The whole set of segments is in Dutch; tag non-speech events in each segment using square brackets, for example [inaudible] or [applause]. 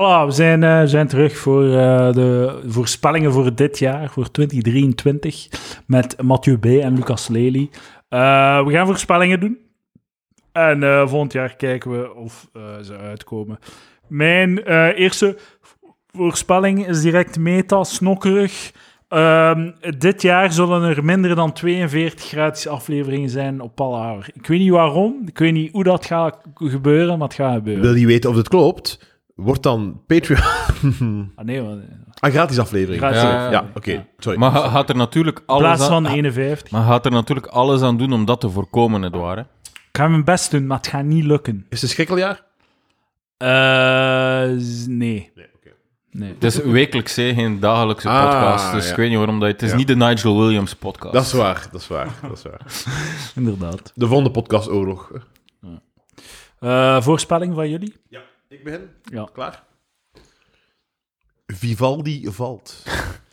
Voilà, we zijn, eh, we zijn terug voor eh, de voorspellingen voor dit jaar, voor 2023, met Mathieu B. en Lucas Lely. Eh, we gaan voorspellingen doen. En volgend jaar kijken we of ze uitkomen. Mijn eerste voorspelling is direct meta, snokkerig. Ehm, dit jaar zullen er minder dan 42 gratis afleveringen zijn op Palaver. Ik weet niet waarom, ik weet niet hoe dat gaat gebeuren, maar het gaat gebeuren. Wil je weten of dit klopt? Wordt dan Patreon [laughs] Ah, nee, maar, een gratis aflevering. Gratis ja, oké. Sorry. Maar ga- gaat er natuurlijk in alles plaats aan, van ha- 51. maar gaat er natuurlijk alles aan doen om dat te voorkomen, het ware. Ik ga mijn best doen, maar het gaat niet lukken. Is het een schrikkeljaar? Eh, z- nee. Nee, oké. nee. Het is wekelijks, hè, geen dagelijkse Ah, podcast. Dus ja. ik weet niet waarom dat... Het is Ja. niet de Nigel Williams podcast. Dat is waar, dat is waar, dat is waar. [laughs] Inderdaad. De volgende podcast oorlog. Eh, voorspelling van jullie? Ja, Ja. Klaar? Vivaldi valt.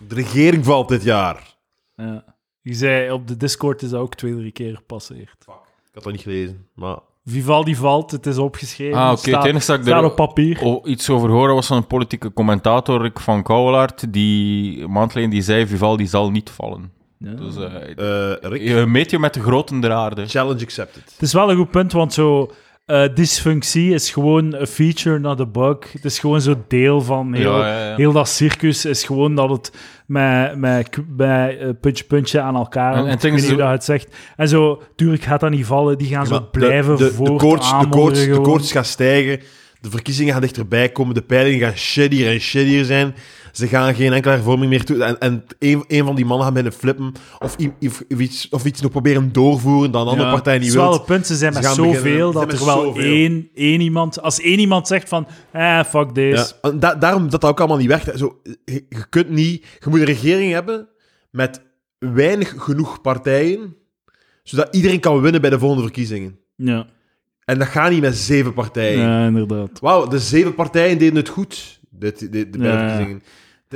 De regering valt dit jaar. Ja. Je zei op de Discord is dat ook twee, drie keer gepasseerd. Ik had dat niet gelezen, maar... Vivaldi valt, het is opgeschreven. Ah, oké. Het staat, enige dat ik staat er op papier. oh, iets over horen was van een politieke commentator, Rick van Kouwelaert, die een maand geleden die zei, Vivaldi zal niet vallen. Ja. Dus eh eh Rick, je meet je met de groten der aarde. challenge accepted. Het is wel een goed punt, want zo... eh, dysfunctie is gewoon een feature, not a bug. Het is gewoon zo deel van heel, Ja, ja, ja. heel dat circus. is gewoon dat het met, met, eh, puntje, puntje aan elkaar En- en Ik zo- dat het zegt. En zo, tuurlijk gaat dat niet vallen. Die gaan zo de- blijven de, de, voort koorts, de, koorts, de koorts gaat stijgen. De verkiezingen gaan dichterbij komen. De peilingen gaan shittier en shittier zijn. Ze gaan geen enkele hervorming meer toe. En, en een, een van die mannen gaat binnen flippen. Of, of, of iets, of iets nog proberen doorvoeren dat een andere Ja, partij het niet is wel wil. een punt, ze zijn Ze met zoveel dat er wel zoveel. één, één iemand... Als één iemand zegt van, eh, fuck this. Ja, da- daarom dat dat ook allemaal niet werkt. Zo, je, je kunt niet... Je moet een regering hebben met weinig genoeg partijen, zodat iedereen kan winnen bij de volgende verkiezingen. Ja, En dat gaat niet met zeven partijen. ja inderdaad. Wauw, de zeven partijen deden het goed, dit, dit, dit, bij de Ja.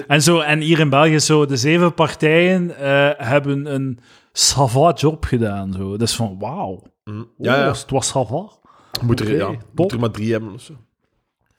En, zo, en hier in België, zo, de zeven partijen eh, hebben een savant job gedaan. Zo. Dat is van, wauw. Oh, Ja, ja. Het was savant. Moet er, Oké, ja, top. moet er maar drie hebben of zo.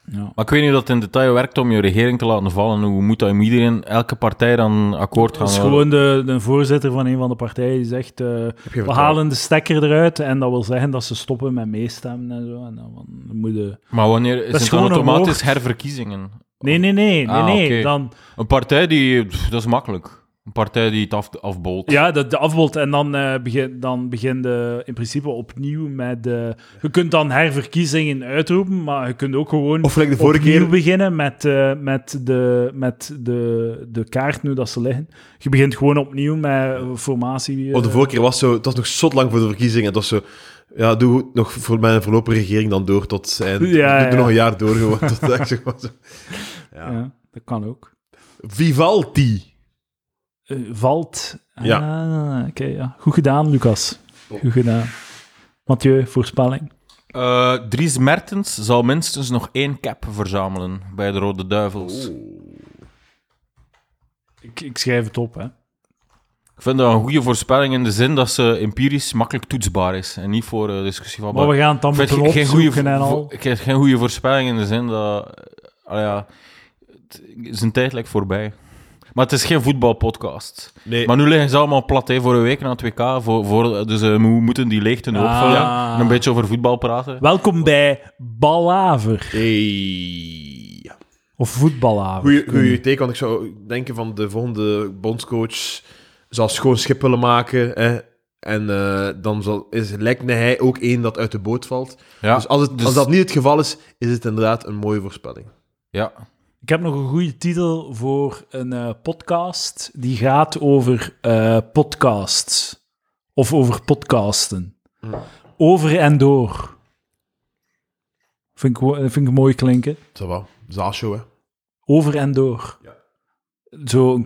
Ja. Maar ik weet niet hoe dat in detail werkt om je regering te laten vallen. Hoe moet dat iedereen, elke partij dan akkoord gaan? Dat is gewoon de, de voorzitter van een van de partijen die zegt, eh, we vertrouwen? halen de stekker eruit. En dat wil zeggen dat ze stoppen met meestemmen en zo. En dan, dan moet je... Maar wanneer is is het dan automatisch woord. herverkiezingen? Nee, nee, nee. nee, Ah, nee. Dan, Een partij die... pff, dat is makkelijk. Een partij die het af, afbolt. Ja, de, de afbolt. En dan, eh begin, dan begin je in principe opnieuw met... de je kunt dan herverkiezingen uitroepen, maar je kunt ook gewoon Of de vorige opnieuw keer... beginnen met, eh, met, de, met de, de kaart, nu dat ze liggen. Je begint gewoon opnieuw met eh, formatie. eh, Of de vorige keer was zo... Het was nog zot lang voor de verkiezingen. Het was zo... Ja, doe nog voor mijn voorlopige regering dan door tot zijn... [laughs] Ja, doe er ja. nog een jaar door gewoon. [laughs] Tot, ik zeg maar zo. Ja. ja, dat kan ook. Vivaldi. Eh, valt. Ja. Ah, Oké, ja. Goed gedaan, Lucas. Goed gedaan. Mathieu, voorspelling. Eh, Dries Mertens zal minstens nog één cap verzamelen bij de Rode Duivels. Ik, ik schrijf het op, hè. Ik vind dat een goede voorspelling in de zin dat ze empirisch makkelijk toetsbaar is. En niet voor eh, discussie van... Maar we gaan het dan moeten geen, geen, goede, en al. ik heb geen goede voorspelling in de zin dat... eh, ah ja, het- zijn tijd lijkt voorbij. Maar het is geen voetbalpodcast. Nee. Maar nu liggen ze allemaal plat hè, voor een week na het WK. Voor, voor, dus we moeten die leegte Ah. opvullen. En een beetje over voetbal praten. Welkom bij Balaver. Hey. Of Voetbalaver. Goeie, goeie teken, want ik zou denken van de volgende bondscoach zal schoon schip willen maken. Hè? En eh, dan zal, is, lijkt hij ook één dat uit de boot valt. Ja, dus, als, het, dus- als dat niet het geval is, is het inderdaad een mooie voorspelling. ja. Ik heb nog een goede titel voor een eh, podcast die gaat over eh, podcasts. Of over podcasten. Hmm. Over en door. Vind ik, vind ik mooi klinken. Zo wel. Zaalshow, hè. Over en door. Ja. Zo [laughs]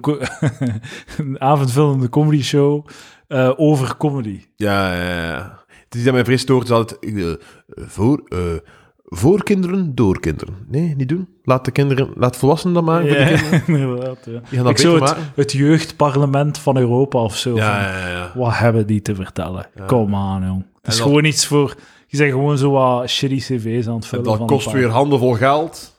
een, avondvullende comedy show eh, over comedy. Ja, ja, ja. Het is dat mijn vrees stoort, altijd eh, voor, eh, voor kinderen, door kinderen. Nee, niet doen. Laat de kinderen, laat volwassenen dat maken. voor de Ja, kinderen. [laughs] Ja. Dat Ik zou het, het jeugdparlement van Europa of zo. Ja, van, ja, ja, ja. Wat hebben die te vertellen? Ja. Kom aan, jong. Het is dat- gewoon iets voor... Je zegt gewoon zo wat shitty cv's aan het En vullen. dat van kost weer handenvol geld.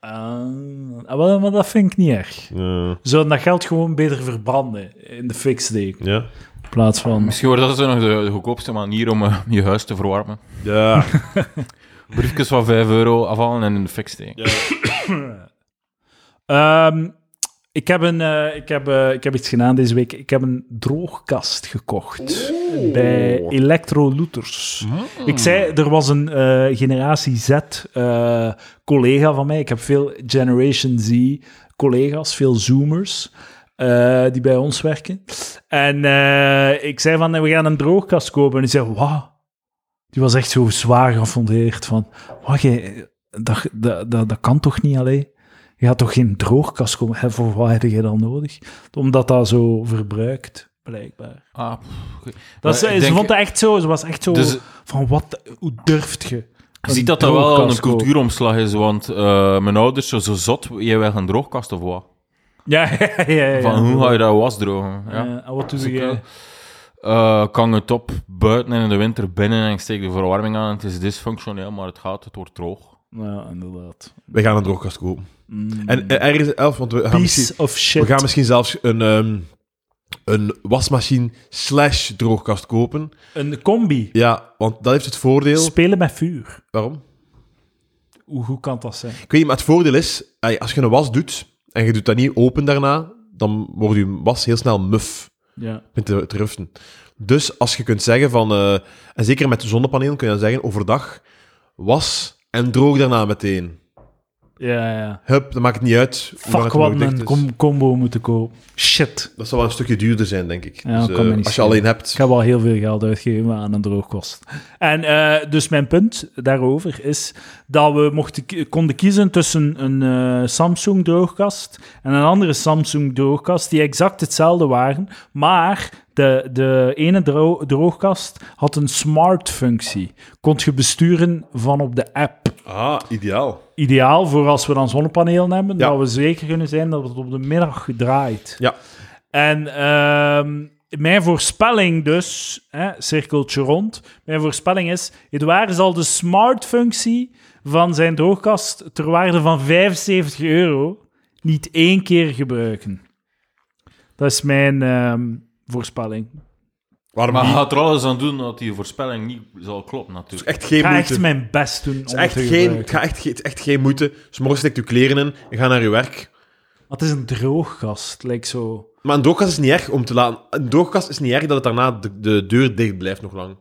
Ah, wel, maar dat vind ik niet erg. Ja. Zouden dat geld gewoon beter verbranden in de fik steken. Ja. In plaats van... Misschien wordt dat zo nog de, de goedkoopste manier om eh, je huis te verwarmen. Ja. [laughs] Briefjes van 5 euro afhalen en in de fik steken. [coughs] Ehm, ik, heb een, eh, ik, heb, eh, ik heb iets gedaan deze week. Ik heb een droogkast gekocht bij Electroluthers. Ik zei, er was een eh, generatie Z eh, collega van mij. Ik heb veel Generation Z collega's, veel Zoomers. eh, die bij ons werken. En ik zei van, we gaan een droogkast kopen. En die zei, wauw. Die was echt zo zwaar gefondeerd van, wat, dat, dat, dat, dat kan toch niet alleen? Je gaat toch geen droogkast komen? Hè, Voor wat heb je dan nodig? Omdat dat zo verbruikt, blijkbaar. Ah, pff. Dat is, Maar ik ze denk- vond het echt zo, ze was echt zo Dus- van, wat, hoe durft je? Je ziet dat dat wel een cultuuromslag is, want eh, mijn ouders zo, zo zot, jij wil een droogkast of wat? Ja, [laughs] ja, ja. ja, ja. Van hoe ga je dat was drogen? Ja. En wat doe Dus je? eh, kan het op buiten en in de winter binnen en ik steek de verwarming aan. Het is dysfunctioneel, maar het gaat, het wordt droog. Ja, inderdaad. We gaan een droogkast kopen. Mm. En eh, ergens, Elf, want we gaan, misschien, Piece of shit. we gaan misschien zelfs een, ehm, een wasmachine slash droogkast kopen. Een combi. Ja, want dat heeft het voordeel... Spelen met vuur. Waarom? Hoe, hoe kan dat zijn? Ik weet niet, maar het voordeel is, als je een was doet en je doet dat niet open daarna, dan wordt je was heel snel muf. Ja. te, te ruften. Dus als je kunt zeggen van, eh, en zeker met de zonnepanelen kun je dan zeggen, overdag was en droog daarna meteen. Ja, ja. Hup, dan maakt het niet uit. hoe lang Fuck, het wat nog dicht een is. com- combo moeten kopen. Shit. Dat zal wel een stukje duurder zijn, denk ik. Ja, dus, dat kan eh, me niet als je schelen. alleen hebt. Ik heb al heel veel geld uitgegeven aan een droogkost. En eh, dus mijn punt daarover is dat we mochten, ki- konden kiezen tussen een eh, Samsung droogkast en een andere Samsung droogkast die exact hetzelfde waren, maar de, de ene dro- droogkast had een smart functie. Kon je besturen van op de app. Ah, ideaal. Ideaal voor als we dan zonnepanelen hebben, Ja. dat we zeker kunnen zijn dat het op de middag draait. Ja. En ehm, mijn voorspelling dus, hè, cirkeltje rond, mijn voorspelling is, Edouard zal de smart-functie van zijn droogkast ter waarde van 75 euro niet één keer gebruiken. Dat is mijn ehm, voorspelling. Waarom Maar gaat er alles aan doen dat die voorspelling niet zal kloppen, natuurlijk. Echt geen Ik ga moeite. echt mijn best doen Het is om echt geen, het gaat echt, geen- het is echt geen moeite. S'morgens steekt je kleren in en ga naar je werk. Maar het is een droogkast, lijkt zo... Maar een droogkast is niet erg om te laten... Een droogkast is niet erg dat het daarna de, de deur dicht blijft nog lang.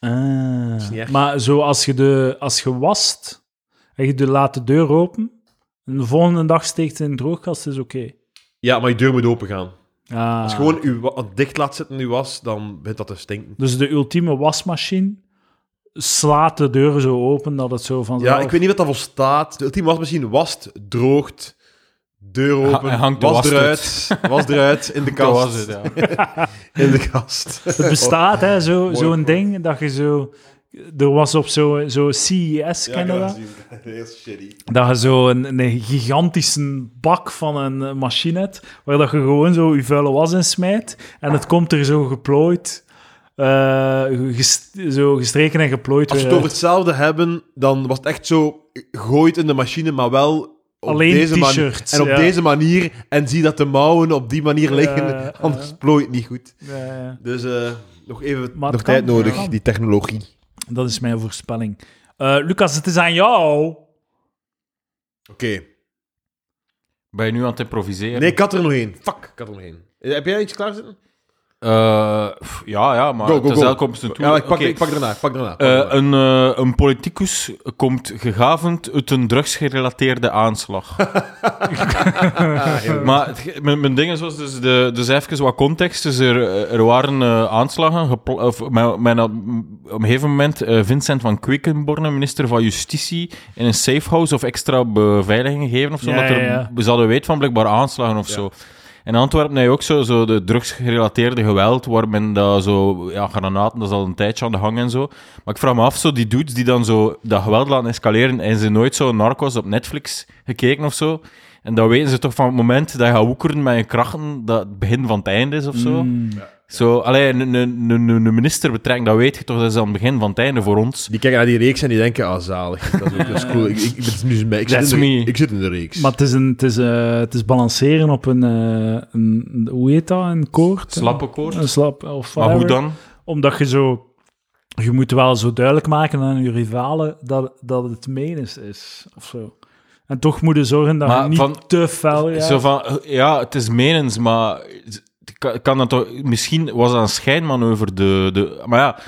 Ah. is niet erg. Maar zo als je, de, als je wast en je de, laat de deur open en de volgende dag steekt het in de droogkast, is oké. Ja, maar je deur moet open gaan. Ah. Als je gewoon je wa- dicht laat zitten, je was, dan begint dat te stinken. Dus de ultieme wasmachine slaat de deur zo open dat het zo vanzelf... Ja, ik weet niet wat dat voor staat. De ultieme wasmachine wast, droogt, deur open, hij hangt de was was eruit, was eruit, in de kast. was het, ja. [laughs] In de kast. Het bestaat, hè, zo- zo'n ding dat je zo... Er was op zo'n zo CES, kennen we dat? [laughs] Heel shitty. Dat je zo een, een gigantische bak van een machine hebt, waar dat je gewoon zo je vuile was in smijt, en het komt er zo geplooid, eh, gest- zo gestreken en geplooid Als we het over hetzelfde hebben, dan was het echt zo gooit in de machine, maar wel op Alleen deze manier. t-shirts, En op ja. deze manier, en zie dat de mouwen op die manier liggen, Ja, ja. [laughs] anders plooit het niet goed. Ja, ja. Dus eh, nog even nog tijd nodig, die technologie. Dat is mijn voorspelling. Eh, Lucas, het is aan jou. Oké. Ben je nu aan het improviseren? Nee, ik had er nog één. Fuck, ik had er nog één. Eh, Heb jij iets klaar Eh, ja, ja, maar Go, go, elke komst naartoe. Ja, ik pak, Oké. ik pak. Ik pak Eh, een, eh, een politicus komt gegavend uit een drugsgerelateerde aanslag. Ah, [laughs] maar het mijn, mijn ding is, was dus, de, dus even wat context. Dus er, er waren eh, aanslagen. Of, met, met, op een gegeven moment eh, Vincent van Quickenborne, minister van Justitie, in een safehouse of extra beveiliging gegeven of zo. Ja, omdat er, ja, ja. we zouden weten van blijkbaar aanslagen of Ja. zo. In Antwerpen heb je ook zo, zo de drugsgerelateerde geweld, waar men dat zo, ja, granaten, dat is al een tijdje aan de gang en zo. Maar ik vraag me af, zo die dudes die dan zo dat geweld laten escaleren, en ze nooit zo Narcos op Netflix gekeken of zo. En dan weten ze toch van het moment dat je gaat woekeren met je krachten, dat het begin van het einde is of zo. Mm. Zo, allee, een, een, een, een minister betrekken, dat weet je toch, dat is aan het begin van het einde voor ons. Die kijken naar die reeks en die denken, ah, zalig. Dat is, ook, dat is cool. Ik, ik, nu, ik, zit in de, ik zit in de reeks. Maar het is, een, het, is, eh, het is balanceren op een, eh, een... Hoe heet dat? Een koord? Slappenkoord. Een slap, of Maar hoe dan? Omdat je zo... Je moet wel zo duidelijk maken aan je rivalen dat, dat het menens is, of zo. En toch moet je zorgen dat Maar je niet van- te fel ja. Zo van, ja, het is menens, maar kan, kan dat toch, misschien was dat een schijnmanoeuvre. De, de, maar ja,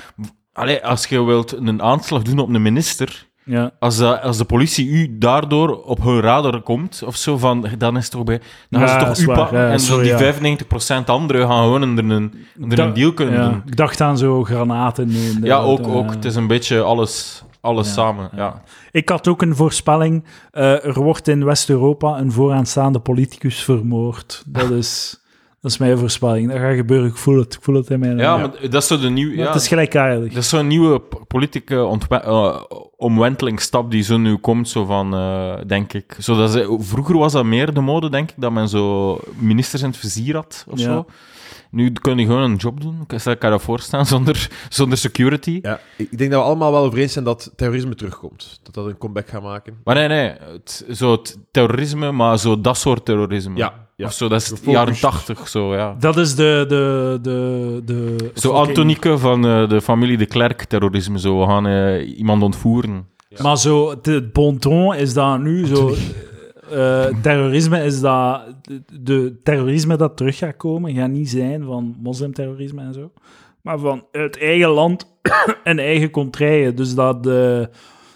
allee, als je wilt een aanslag doen op een minister, Ja. als, dat, als de politie u daardoor op hun radar komt, of zo, van, dan is het toch bij, dan Ja, toch is u waar, pakken, ja, en zo die 95% anderen gaan gewoon er een, een deal kunnen doen. Ik dacht aan zo granaten. nu de- Ja, ook, de- ook. Het is een beetje alles, alles samen. ja. Ja. Ik had ook een voorspelling. Eh, er wordt in West-Europa een vooraanstaande politicus vermoord. Dat is, dat is mijn voorspelling. Dat gaat gebeuren. Ik voel het. Ik voel het in mijn... Ja, maar dat is zo de nieuwe... Ja, Het is gelijkaardig. Dat is zo'n nieuwe politieke ontwe- eh, omwentelingstap die zo nu komt, zo van, eh, denk ik. Zo dat ze, vroeger was dat meer de mode, denk ik, dat men zo ministers in het vizier had, of Ja. zo. Nu kun je gewoon een job doen. Ik kan je dat voorstellen, [laughs] zonder, zonder security. Ja, ik ik denk dat we allemaal wel over eens zijn dat terrorisme terugkomt. Dat dat een comeback gaat maken. Maar nee, nee. Het, zo het terrorisme, maar zo dat soort terrorisme. Ja, ja. Of zo, dat is de jaren tachtig, zo, ja. Dat is de... de, de, de Zo fucking- Antonieke van eh, de familie de Klerk terrorisme, zo. We gaan eh, iemand ontvoeren. Maar zo, het- het bon ton is dat nu zo... eh, terrorisme is dat... De, de terrorisme dat terug gaat komen, gaat niet zijn van moslimterrorisme en zo. Maar van het eigen land [coughs] en eigen contraien. Dus dat, de,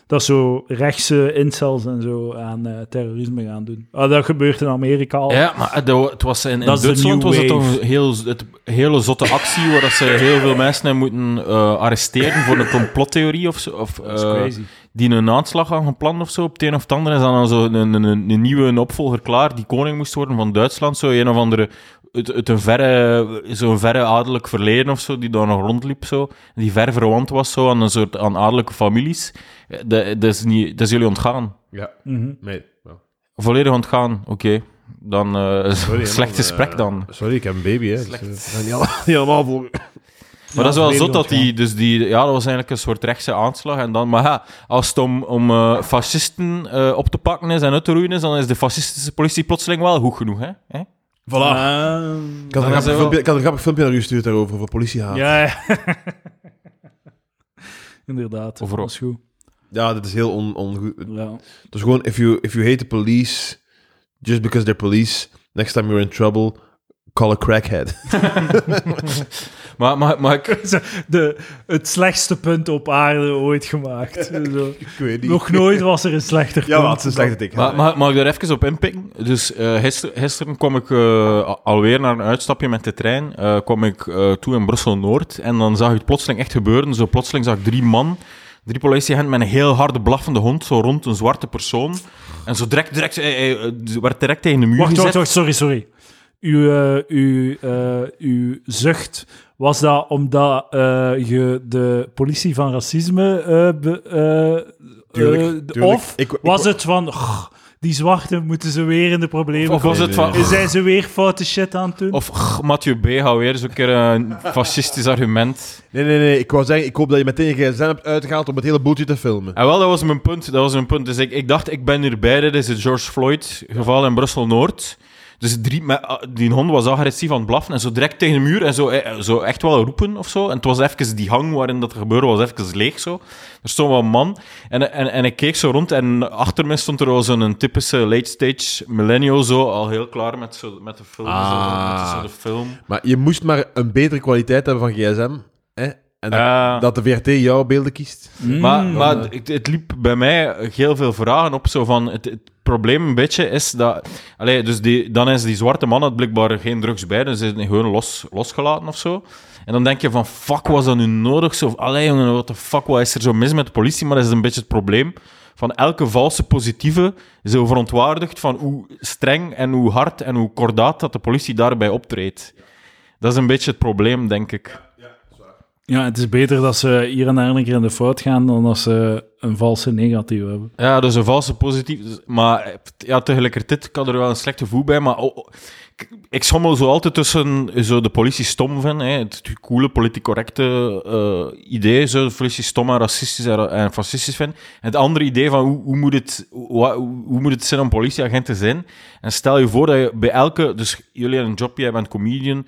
dat zo rechtse incels en zo aan eh, terrorisme gaan doen. Ah, dat gebeurt in Amerika al. Ja, maar het, het was in, is Duitsland was het toch heel, het, hele zotte actie waar dat ze heel veel mensen hebben moeten eh, arresteren voor een complottheorie of zo. Of, Dat is eh, crazy. die een aanslag hadden gepland of zo op het een of het ander. En dan zo een, een, een, een nieuwe een opvolger klaar die koning moest worden van Duitsland. Zo een of andere, uit, uit een verre, zo'n verre adellijk verleden of zo, die daar nog rondliep zo. Die ver verwant was zo aan een soort aan adellijke families. Dat, dat, is niet, dat is jullie ontgaan. Ja, Mhm. nee. wel. Volledig ontgaan, oké. Dan eh, [laughs] Sorry, slecht man, gesprek eh, dan. Sorry, ik heb een baby, hè. Dus, we gaan niet [laughs] volgen. Maar dat is wel zot dat die, dus die, ja, dat was eigenlijk een soort rechtse aanslag. En dan, maar ja, als het om, om fascisten op te pakken is en uit te roeien is, dan is de fascistische politie plotseling wel goed genoeg, hè? hè? Voilà. Ah, Ik had, Dan een filmpje, ik had een grappig filmpje naar u gestuurd daarover, over politiehaat. Ja. ja, ja. [laughs] Inderdaad, Overal. dat is goed. dit is heel on, ongoed. Ja. Dus gewoon, if you, if you hate the police, just because they're police, next time you're in trouble, call a crackhead. [laughs] [laughs] Maar, maar, maar ik, [laughs] De, het slechtste punt op aarde ooit gemaakt. [laughs] Zo. ik weet niet. Nog nooit was er een slechter Ja, punt. wat is een slechte dik. maar, maar, mag ik daar even op inpikken? Dus eh gister- gisteren kwam ik eh, alweer naar een uitstapje met de trein. eh kwam ik eh, toe in Brussel-Noord. En dan zag ik het plotseling echt gebeuren. Zo plotseling zag ik drie man, drie politieagenten met een heel harde blaffende hond, zo rond een zwarte persoon. En zo direct, direct, werd direct tegen de muur Wacht, gezet. wacht, wacht, sorry, sorry. Uw, eh, uw, eh, uw zucht, was dat omdat eh, je de politie van racisme... eh, be- eh, Tuurlijk, eh, tuurlijk. Of Ik- ik- was het van... "Ugh, die zwarte moeten ze weer in de problemen Of was komen. het van... Zijn ze weer foute shit aan het doen? Of "Ugh, Mathieu B. hou weer zo'n keer een fascistisch argument. Nee, nee, nee. Ik wou zeggen, ik hoop dat je meteen je gsm hebt uitgehaald om het hele boeltje te filmen. En wel, dat was mijn punt. Dat was mijn punt. Dus ik, ik dacht, ik ben hierbij. Dit is het George Floyd-geval in Brussel-Noord. Dus drie, ah, die hond was agressief aan het blaffen en zo direct tegen de muur en zo, eh, zo echt wel roepen of zo. En het was even die hang waarin dat gebeurde, was even leeg zo. Er stond wel een man en, en, en ik keek zo rond en achter me stond er wel zo'n typische late-stage millennial zo, al heel klaar met, zo, met de film. Ah. Zo, met zo de film. Maar je moest maar een betere kwaliteit hebben van gsm. Hè? En dat, Ja. dat de VRT jouw beelden kiest. Mm. Maar, maar eh, het, het liep bij mij heel veel vragen op. Zo van, het, het probleem een beetje is dat... Allee, dus die, dan is die zwarte man had blijkbaar geen drugs bij, dus is hij gewoon los, losgelaten of zo. En dan denk je van, fuck, was dat nu nodig? Zo, allee jongen, what the fuck, wat is er zo mis met de politie? Maar dat is een beetje het probleem. Van elke valse positieve is zo verontwaardigd van hoe streng en hoe hard en hoe kordaat dat de politie daarbij optreedt. Dat is een beetje het probleem, denk ik. Ja, het is beter dat ze hier en daar een keer in de fout gaan dan dat ze een valse negatief hebben. Ja, dus een valse positief. dus- Maar ja, tegelijkertijd kan er wel een slecht gevoel bij. Maar oh, ik, schommel zo altijd tussen zo de politie stom vinden. Hè, het coole, politiek correcte eh, idee. Zo de politie stom en racistisch en, en fascistisch vinden. En het andere idee van hoe, hoe, moet het, hoe, hoe moet het zijn om politieagent te zijn. En stel je voor dat je bij elke... Dus jullie hebben een job, jij bent comedian,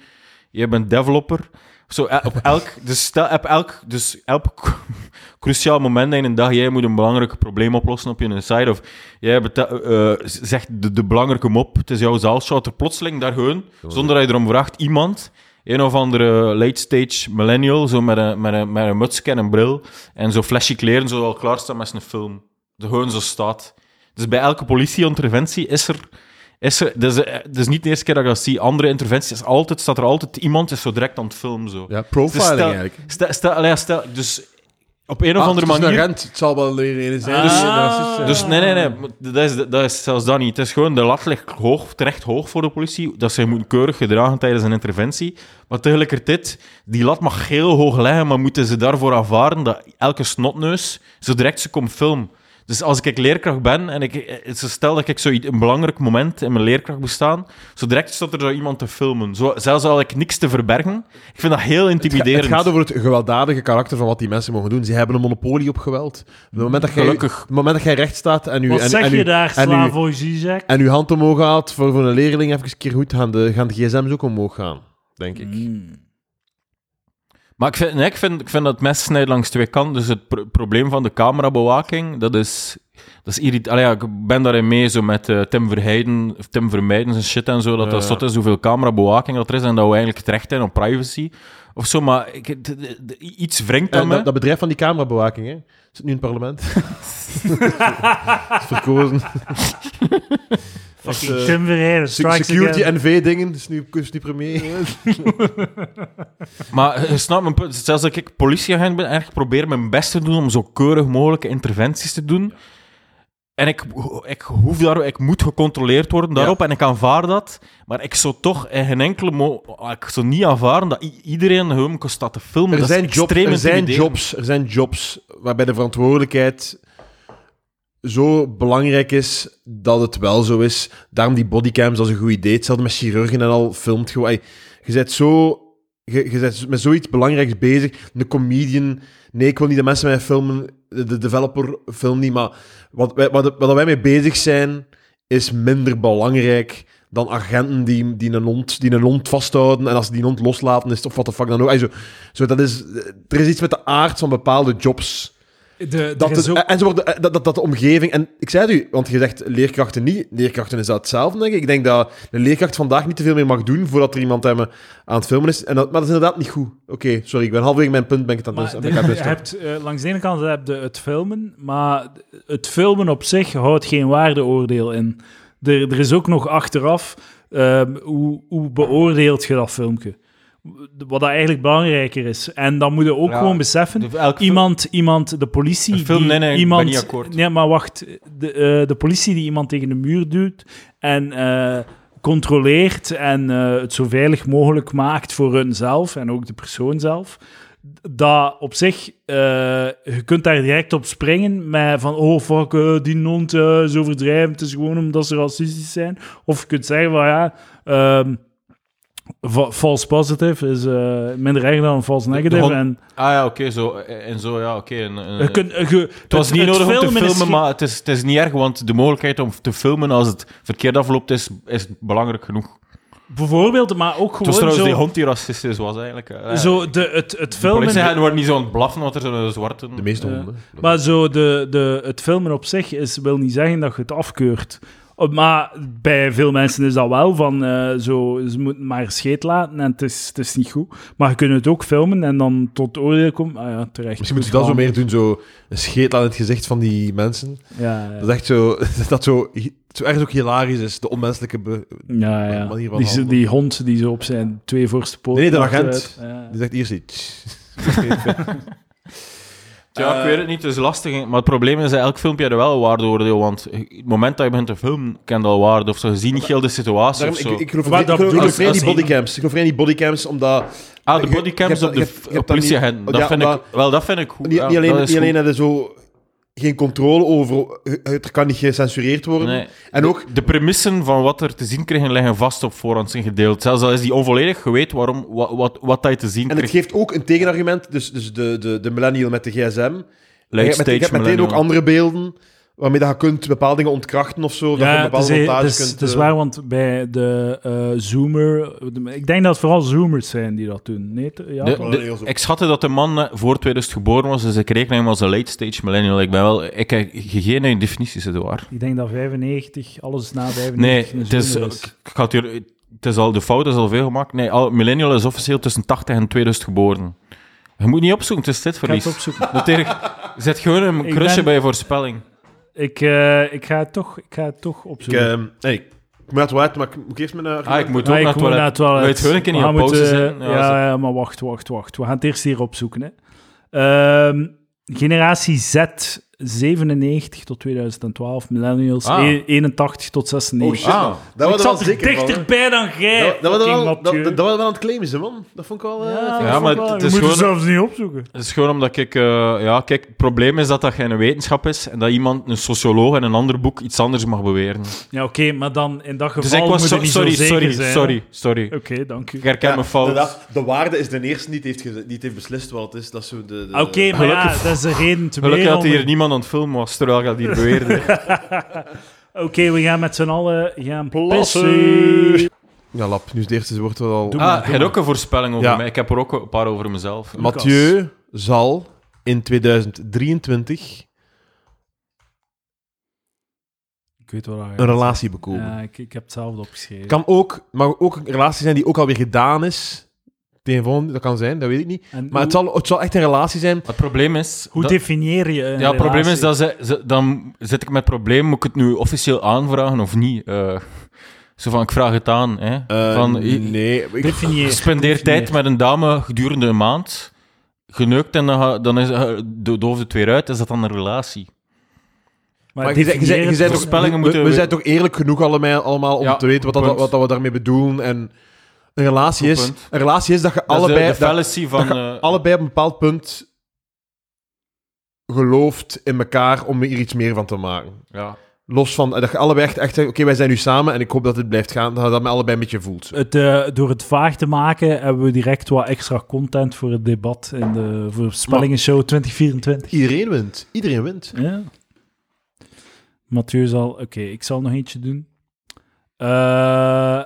jij bent developer... Zo, el- op elk, dus stel, op elk, dus elk [laughs] cruciaal moment in een dag, jij moet een belangrijk probleem oplossen op je site, of jij eh, zegt de, de belangrijke mop, het is jouw zaalshot, er plotseling daar gewoon, zonder dat je erom vraagt, iemand, een of andere late-stage millennial, zo met een, met een, met een mutsje en een bril, en zo flashy kleren, zo al klaarstaan met zijn film. De gewoon zo staat. Dus bij elke politieinterventie is er is er, dus, dus niet de eerste keer dat ik dat zie. Andere interventies is altijd, staat er altijd iemand is zo direct aan het filmen. Zo. Ja, Dus profiling stel, eigenlijk. Stel, stel, stel, dus op een of Ah, andere het is manier. een rent. Het zal wel weer een zijn. Ah. racist zijn. Dus nee, nee, nee. Dat is, dat is zelfs dat niet. Het is gewoon de lat ligt hoog, terecht hoog voor de politie. Dat ze moeten keurig gedragen tijdens een interventie. Maar tegelijkertijd, die lat mag heel hoog liggen, maar moeten ze daarvoor aanvaarden dat elke snotneus zo direct ze komt filmen. Dus als ik leerkracht ben en ik, eh, zo stel dat ik zoiets een belangrijk moment in mijn leerkracht bestaan, zo direct staat er zo iemand te filmen. Zo, zelfs al ik niks te verbergen. Ik vind dat heel Het ga- intimiderend. Het gaat over het gewelddadige karakter van wat die mensen mogen doen. Ze hebben een monopolie op geweld. Op het moment dat jij, Gelukkig. op het moment dat jij recht staat en, u, Wat en, zeg en, je u- daar, en, u, Slavoj Zizek? en uw hand omhoog gaat voor, voor een leerling even een keer goed, gaan de, gaan de gsm's ook omhoog gaan, denk ik. Mm. Maar ik vind, nee, ik, vind, ik vind dat het mes snijdt langs twee kanten. Dus het pro- probleem van de camerabewaking, dat is... Dat is irrit- Allee, ja, ik ben daarin mee zo met eh, Tim Verheiden, Tim Vermeijden en shit en zo, dat dat zot is hoeveel camerabewaking dat er is en dat we eigenlijk terecht zijn op privacy of zo. Maar ik, de- de- de- iets wringt aan En me. dat, dat bedrijf van die camerabewaking, hè? zit nu in het parlement. [laughs] [laughs] is verkozen. [laughs] Fucking eh, Tim strikes Security again. NV-dingen, is nu, is nu premier. [laughs] Maar je snapt mijn punt. Zelfs dat ik politieagent ben, eigenlijk probeer mijn best te doen om zo keurig mogelijke interventies te doen. En ik, ik, hoef daar, ik moet gecontroleerd worden daarop en ik aanvaard dat. Maar ik zou toch in geen enkele mo ik zou niet aanvaarden dat iedereen kan staan te filmen. Er dat zijn, is jobs, extreem er, zijn jobs, er zijn jobs waarbij de verantwoordelijkheid zo belangrijk is dat het wel zo is. Daarom die bodycams, dat is een goed idee. Hetzelfde met chirurgen en al filmt gewoon. Je bent zo... Je, je met zoiets belangrijks bezig. Een comedian... Nee, ik wil niet de mensen mij filmen. De, de developer film niet. Maar wat wij, wat, wat wij mee bezig zijn, is minder belangrijk dan agenten die, die, een hond, die een hond vasthouden. En als ze die hond loslaten, is het of wat de fuck dan ook. Zo, zo, dat is, er is iets met de aard van bepaalde jobs. De, Dat En zo de, dat, dat, dat de omgeving... En ik zei het u, want je zegt leerkrachten niet. Leerkrachten is dat hetzelfde, denk ik. Ik denk dat de leerkracht vandaag niet te veel meer mag doen voordat er iemand hem aan het filmen is. En dat, maar dat is inderdaad niet goed. Oké, sorry, ik ben halverwege mijn punt, ben ik het aan de- je hebt, eh, langs de ene kant heb je het filmen, maar het filmen op zich houdt geen waardeoordeel in. Er, er is ook nog achteraf, ehm, hoe, hoe beoordeelt je dat filmpje? Wat dat eigenlijk belangrijker is. En dan moet je ook Ja, gewoon beseffen, De- iemand, iemand, de politie... Film, die nee, nee, ik ben iemand, niet akkoord. Nee, maar wacht. De, eh, de politie die iemand tegen de muur duwt en eh, controleert en eh, het zo veilig mogelijk maakt voor hunzelf en ook de persoon zelf. Dat op zich, je kunt daar direct op springen met van, oh fuck, die hond eh, is overdrijven, het is gewoon omdat ze racistisch zijn. Of je kunt zeggen van, ja, ehm, false positive is eh, minder erg dan een false negative. hond- en Ah ja, oké, zo. En zo, ja, oké. je, Het was niet nodig om te filmen, is maar het is, het is niet erg, want de mogelijkheid om te filmen als het verkeerd afloopt is, is belangrijk genoeg. Bijvoorbeeld, maar ook Het was gewoon trouwens zo... die hond die racistisch was eigenlijk. eh. Zo de, het, het de filmen... politieagenten worden niet zo aan het blaffen, want er zo'n zwarte... De meeste Eh, honden. Maar zo de, de, het filmen op zich is, wil niet zeggen dat je het afkeurt. Oh, Maar bij veel mensen is dat wel van eh, zo, ze moeten maar scheet laten en het is, het is niet goed. Maar je kunt het ook filmen en dan tot oordeel komen. Ah ja, terecht. Misschien moet je dat zo meer doen, zo een scheet aan het gezicht van die mensen. Ja, ja. Dat is echt zo... [laughs] Dat zo, zo ergens ook hilarisch is, de onmenselijke... be- ja, ja. manier van Die, die hond die zo op zijn twee voorste poten... Nee, de agent. Ja. Die zegt, hier zit... [laughs] [laughs] Ja, ik weet het niet, het is lastig. Maar het probleem is dat elk filmpje er wel een waardeoordeel, want het moment dat je begint te filmen, kent al waarde of zo. Je ziet niet heel de situatie Daarom, of zo. ik, ik geloof vrij in die bodycams. Ik geloof vrij in die bodycams, omdat... ah, de bodycams je op de politieagenten, niet- dat ja, vind ik... Wel, dat vind ik goed. Niet, ja, niet alleen, dat zo geen controle over... Het kan niet gecensureerd worden. Nee. En ook... De premissen van wat er te zien krijgen liggen vast op voorhand zijn gedeeld. Zelfs al is die onvolledig, je weet waarom, wat, wat, wat dat je te zien En het krijgt. geeft ook een tegenargument. Dus, dus de, de, de millennial met de gsm. Je hebt, meteen ook andere beelden waarmee dat je kunt bepaalde dingen ontkrachten of zo. dat je Ja, het bepaalde is, het montages is, kunt... het is eh, waar, want bij de eh, Zoomer... de- ik denk dat het vooral Zoomers zijn die dat doen. Nee, te- ja, De- de- ik schatte dat de man eh, voor 2000 geboren was, dus ik reken hem als een late stage millennial. Ik ben wel... Ik heb geen definities, het waar. Ik denk dat 95, alles na 95 Nee, een het is, Zoomer ik ga het hier, het is al, de fout is al veel gemaakt. Nee, al, millennial is officieel tussen 80 en 2000 geboren. Je moet niet opzoeken, het is dit Ik ga verlies. het opzoeken. [laughs] Noteer, zet gewoon een krusje ben- bij je voorspelling. Ik, eh, ik, ga het toch, ik ga het toch Ik, opzoeken. eh, nee, ik moet naar het toilet, maar ik moet ik eerst mijn... Ah, ik moet ook ik naar het moet toilet. naar het toilet. Wil je het niet gaan pauze? Ja, zo. ja, maar wacht, wacht, wacht. We gaan het eerst hier opzoeken. Hè. Ehm, generatie Z, 97 tot 2012. Millennials, Ah. e- 81 tot 96. Oh shit, Ah. Dat ik was er zat er zeker dichterbij dan jij, Dat, dat, wel, dat, dat, dat was wel aan het claimen, ze, man. Dat vond ik wel... eh, Ja, Ja, dat maar wel. het Je is moet het gewoon- zelfs niet opzoeken. Het is gewoon omdat ik... eh, ja, kijk, het probleem is dat dat geen wetenschap is en dat iemand, een socioloog in een ander boek, iets anders mag beweren. Ja, oké, maar dan in dat geval Dus ik was... so- niet sorry, zo zeker sorry, zijn. sorry, sorry. Oké, dank u. Ik herken Ja, mijn fout. De waarde is de eerste die het heeft, het heeft beslist wat het is. Dat is zo de, de, Oké, maar ja, dat is de reden te Gelukkig meer dat hier niemand aan het filmen was, terwijl dat hier beweerde. [laughs] Oké, we gaan met z'n allen gaan Plassen. Ja, lap, nu is het eerste woord wel al... Doe maar, ah, je hebt maar. ook een voorspelling over Ja. mij. Ik heb er ook een paar over mezelf. Ma- Mathieu zal in 2023 Ik weet wel een relatie bekomen. Ja, ik, ik heb hetzelfde opgeschreven. Kan ook, mag ook een relatie zijn die ook alweer gedaan is. Tegen volgende, dat kan zijn, dat weet ik niet. En Maar het zal, het zal echt een relatie zijn. Het probleem is... hoe dat- definieer je een ja, het probleem is dat ze, ze- dan zit ik met het probleem, moet ik het nu officieel aanvragen of niet? Eh, zo van, ik vraag het aan. Hè? Eh, van, nee, ik, Definieer. je spendeert Definieer. tijd met een dame gedurende een maand, geneukt en dan, ga- dan is eh, de doof het weer uit, is dat dan een relatie? Maar, maar je zei- je zei- je definieer zei het toch- voorspellingen we, moeten we we- zijn toch eerlijk genoeg allemaal, allemaal om Ja, te weten wat, dat, wat dat we daarmee bedoelen. En een relatie, is, punt. een relatie is dat je Dat is allebei, de, de dat- fallacy van... dat je eh, allebei op een bepaald punt gelooft in elkaar om er iets meer van te maken. ja. Los van dat je allebei echt, oké, wij zijn nu samen en ik hoop dat het blijft gaan, dat je dat met allebei een beetje voelt. Het, eh, door het vaag te maken hebben we direct wat extra content voor het debat in de voorspellingenshow 2024. Iedereen wint. Iedereen wint. Ja. Mathieu zal... Oké, ik zal nog eentje doen. Eh,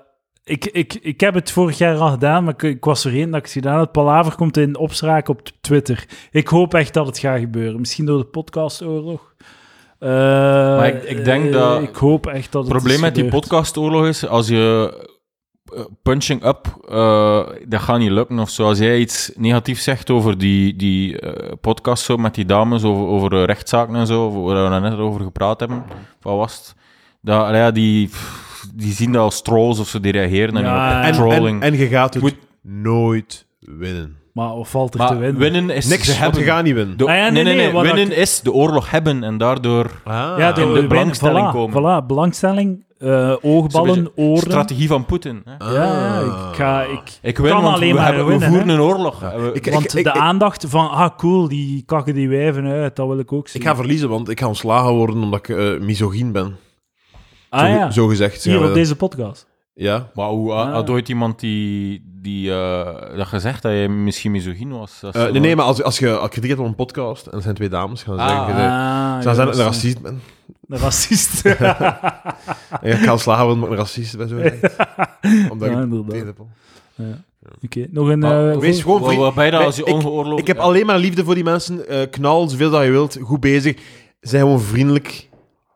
ik, ik, ik heb het vorig jaar al gedaan, maar ik, ik was vergeten dat ik het gedaan had. Palaver komt in opspraak op Twitter. Ik hoop echt dat het gaat gebeuren. Misschien door de podcastoorlog. Eh, maar ik- ik denk dat- Ik hoop echt dat Het het probleem met die podcastoorlog is, als je eh, punching up, eh, dat gaat niet lukken of zo. Als jij iets negatiefs zegt over die, die eh, podcast zo, met die dames, over, over eh, rechtszaken en zo, waar we net over gepraat hebben, wat was het? Dat, ja, die, pff, die zien dat als trolls of zo, die reageren Ja, op En, trolling. en, en je gaat het Moet- nooit winnen. Maar of valt er maar te winnen? winnen is Niks, ze gaat niet winnen. De- Ah ja, nee, nee, nee, nee, nee. wat Winnen ik- is de oorlog hebben en daardoor Ah. ja, in de winnen, belangstelling voilà, komen. Voilà, belangstelling, eh, Zo'n oogballen, oren. strategie van Poetin. Hè? Ja, ja, ik, ga, ik Ik win, kan want alleen we, maar hebben, we winnen. voeren hè. een oorlog. We- Ik- Want ik- de ik- aandacht van, ah cool, die kakken die wijven uit, dat wil ik ook zien. Ik ga verliezen, want ik ga ontslagen worden omdat ik eh misogyn ben. Ah zo, ja, zo gezegd. hier op deze podcast. Ja. Maar hoe Ah. had ooit iemand die, die eh, dat gezegd dat je misschien misogyn was? Eh, zo nee, nee, maar als, als je al kritiek hebt op een podcast en er zijn twee dames, gaan ze Ah, zeggen, ah, ze gaan zeggen dat ja, ik een racist [laughs] [laughs] ben. Een racist. En ik ga worden omdat ik een racist ben, zo. Omdat Ja, ik. Oké, nog een... Maar eh, wees gewoon vriend- dat als je Ik- ongeoorloofd... Ik heb ja. alleen maar liefde voor die mensen. Eh, knal zoveel dat je wilt. Goed bezig. Zijn gewoon vriendelijk.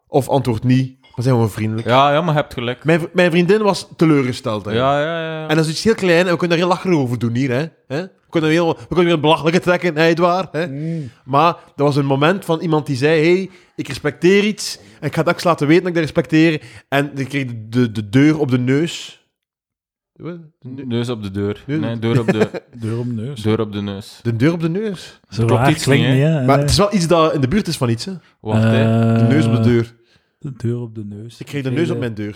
Of antwoord niet. Maar zijn gewoon vriendelijk. Ja, ja, maar je hebt gelijk. Mijn, mijn vriendin was teleurgesteld. hè. Ja, ja, ja. En dat is iets heel klein. En we kunnen daar heel lacherig over doen hier. Hè? Hè? We kunnen heel, we kunnen weer belachelijke trekken. Hè, Edouard? Hè? Mm. Maar er was een moment van iemand die zei... hey, ik respecteer iets. En ik ga dat eens laten weten dat ik dat respecteer. En ik kreeg de, de deur op de neus. De Neus op de deur. Neus- Nee, deur op de, [laughs] Deur om de neus. deur op de neus. de deur op de neus. Zo klopt iets klinkt niet, niet, hè? hè? Maar Nee. het is wel iets dat in de buurt is van iets, hè? Wacht, hè. De neus op de Eh, deur. De deur op de neus. Ik kreeg de neus op mijn deur.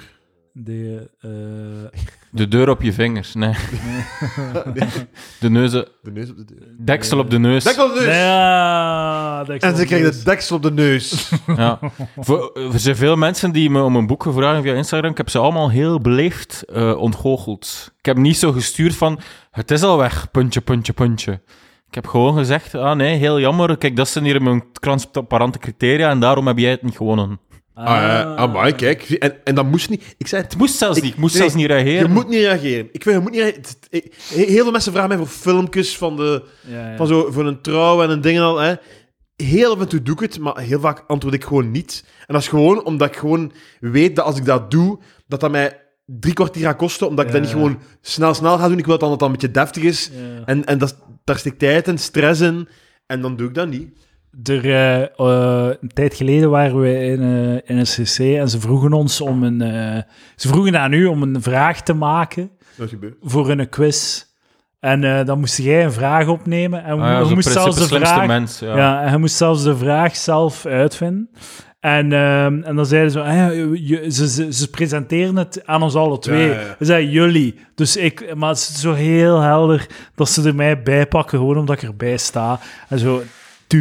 De, eh, De deur op je vingers. Nee. [laughs] De neuzen... De neus op de deur. Deksel op de neus. Deksel op de neus! ja, deksel En ze op de kreeg neus. de deksel op de neus. [laughs] Ja. Voor, er zijn veel mensen die me om een boek gevraagd via Instagram. Ik heb ze allemaal heel beleefd eh ontgoocheld. Ik heb niet zo gestuurd van... Het is al weg, puntje, puntje, puntje. Ik heb gewoon gezegd... Ah nee, heel jammer. Kijk, dat zijn hier mijn transparante criteria en daarom heb jij het niet gewonnen. Ah, ah maar kijk. En, en dat moest niet. Ik zei het. Moest zelfs Ik- niet. Ik moest nee, zelfs niet reageren. Je moet niet reageren. Ik vind, je moet niet reageren. Ik- Heel veel mensen vragen mij voor filmpjes van, de, Ja, ja. van zo, voor een trouw en een ding en al. Hè. Heel af en toe doe ik het, maar heel vaak antwoord ik gewoon niet. En dat is gewoon omdat ik gewoon weet dat als ik dat doe, dat dat mij drie kwartier gaat kosten, omdat ik Ja, dat niet gewoon snel, snel ga doen. Ik wil dat dat een beetje deftig is. En, en dat, daar steekt tijd en stress in. En dan doe ik dat niet. Er, eh, eh, een tijd geleden waren we in, eh, in een cc en ze vroegen ons om een... eh, ze vroegen aan u om een vraag te maken Dat gebeurt. voor een quiz. En eh, dan moest jij een vraag opnemen en Ah ja, je zo'n moest zelfs de vraag... mens. Ja. Ja. en hij moest zelfs de vraag zelf uitvinden. En, ehm, en dan zeiden ze, ah, ja, je- ze, ze, ze presenteren het aan ons alle twee. Ja, ja, ja. We zeiden jullie. Dus ik, maar het is zo heel helder dat ze er mij bij pakken, gewoon omdat ik erbij sta. En zo,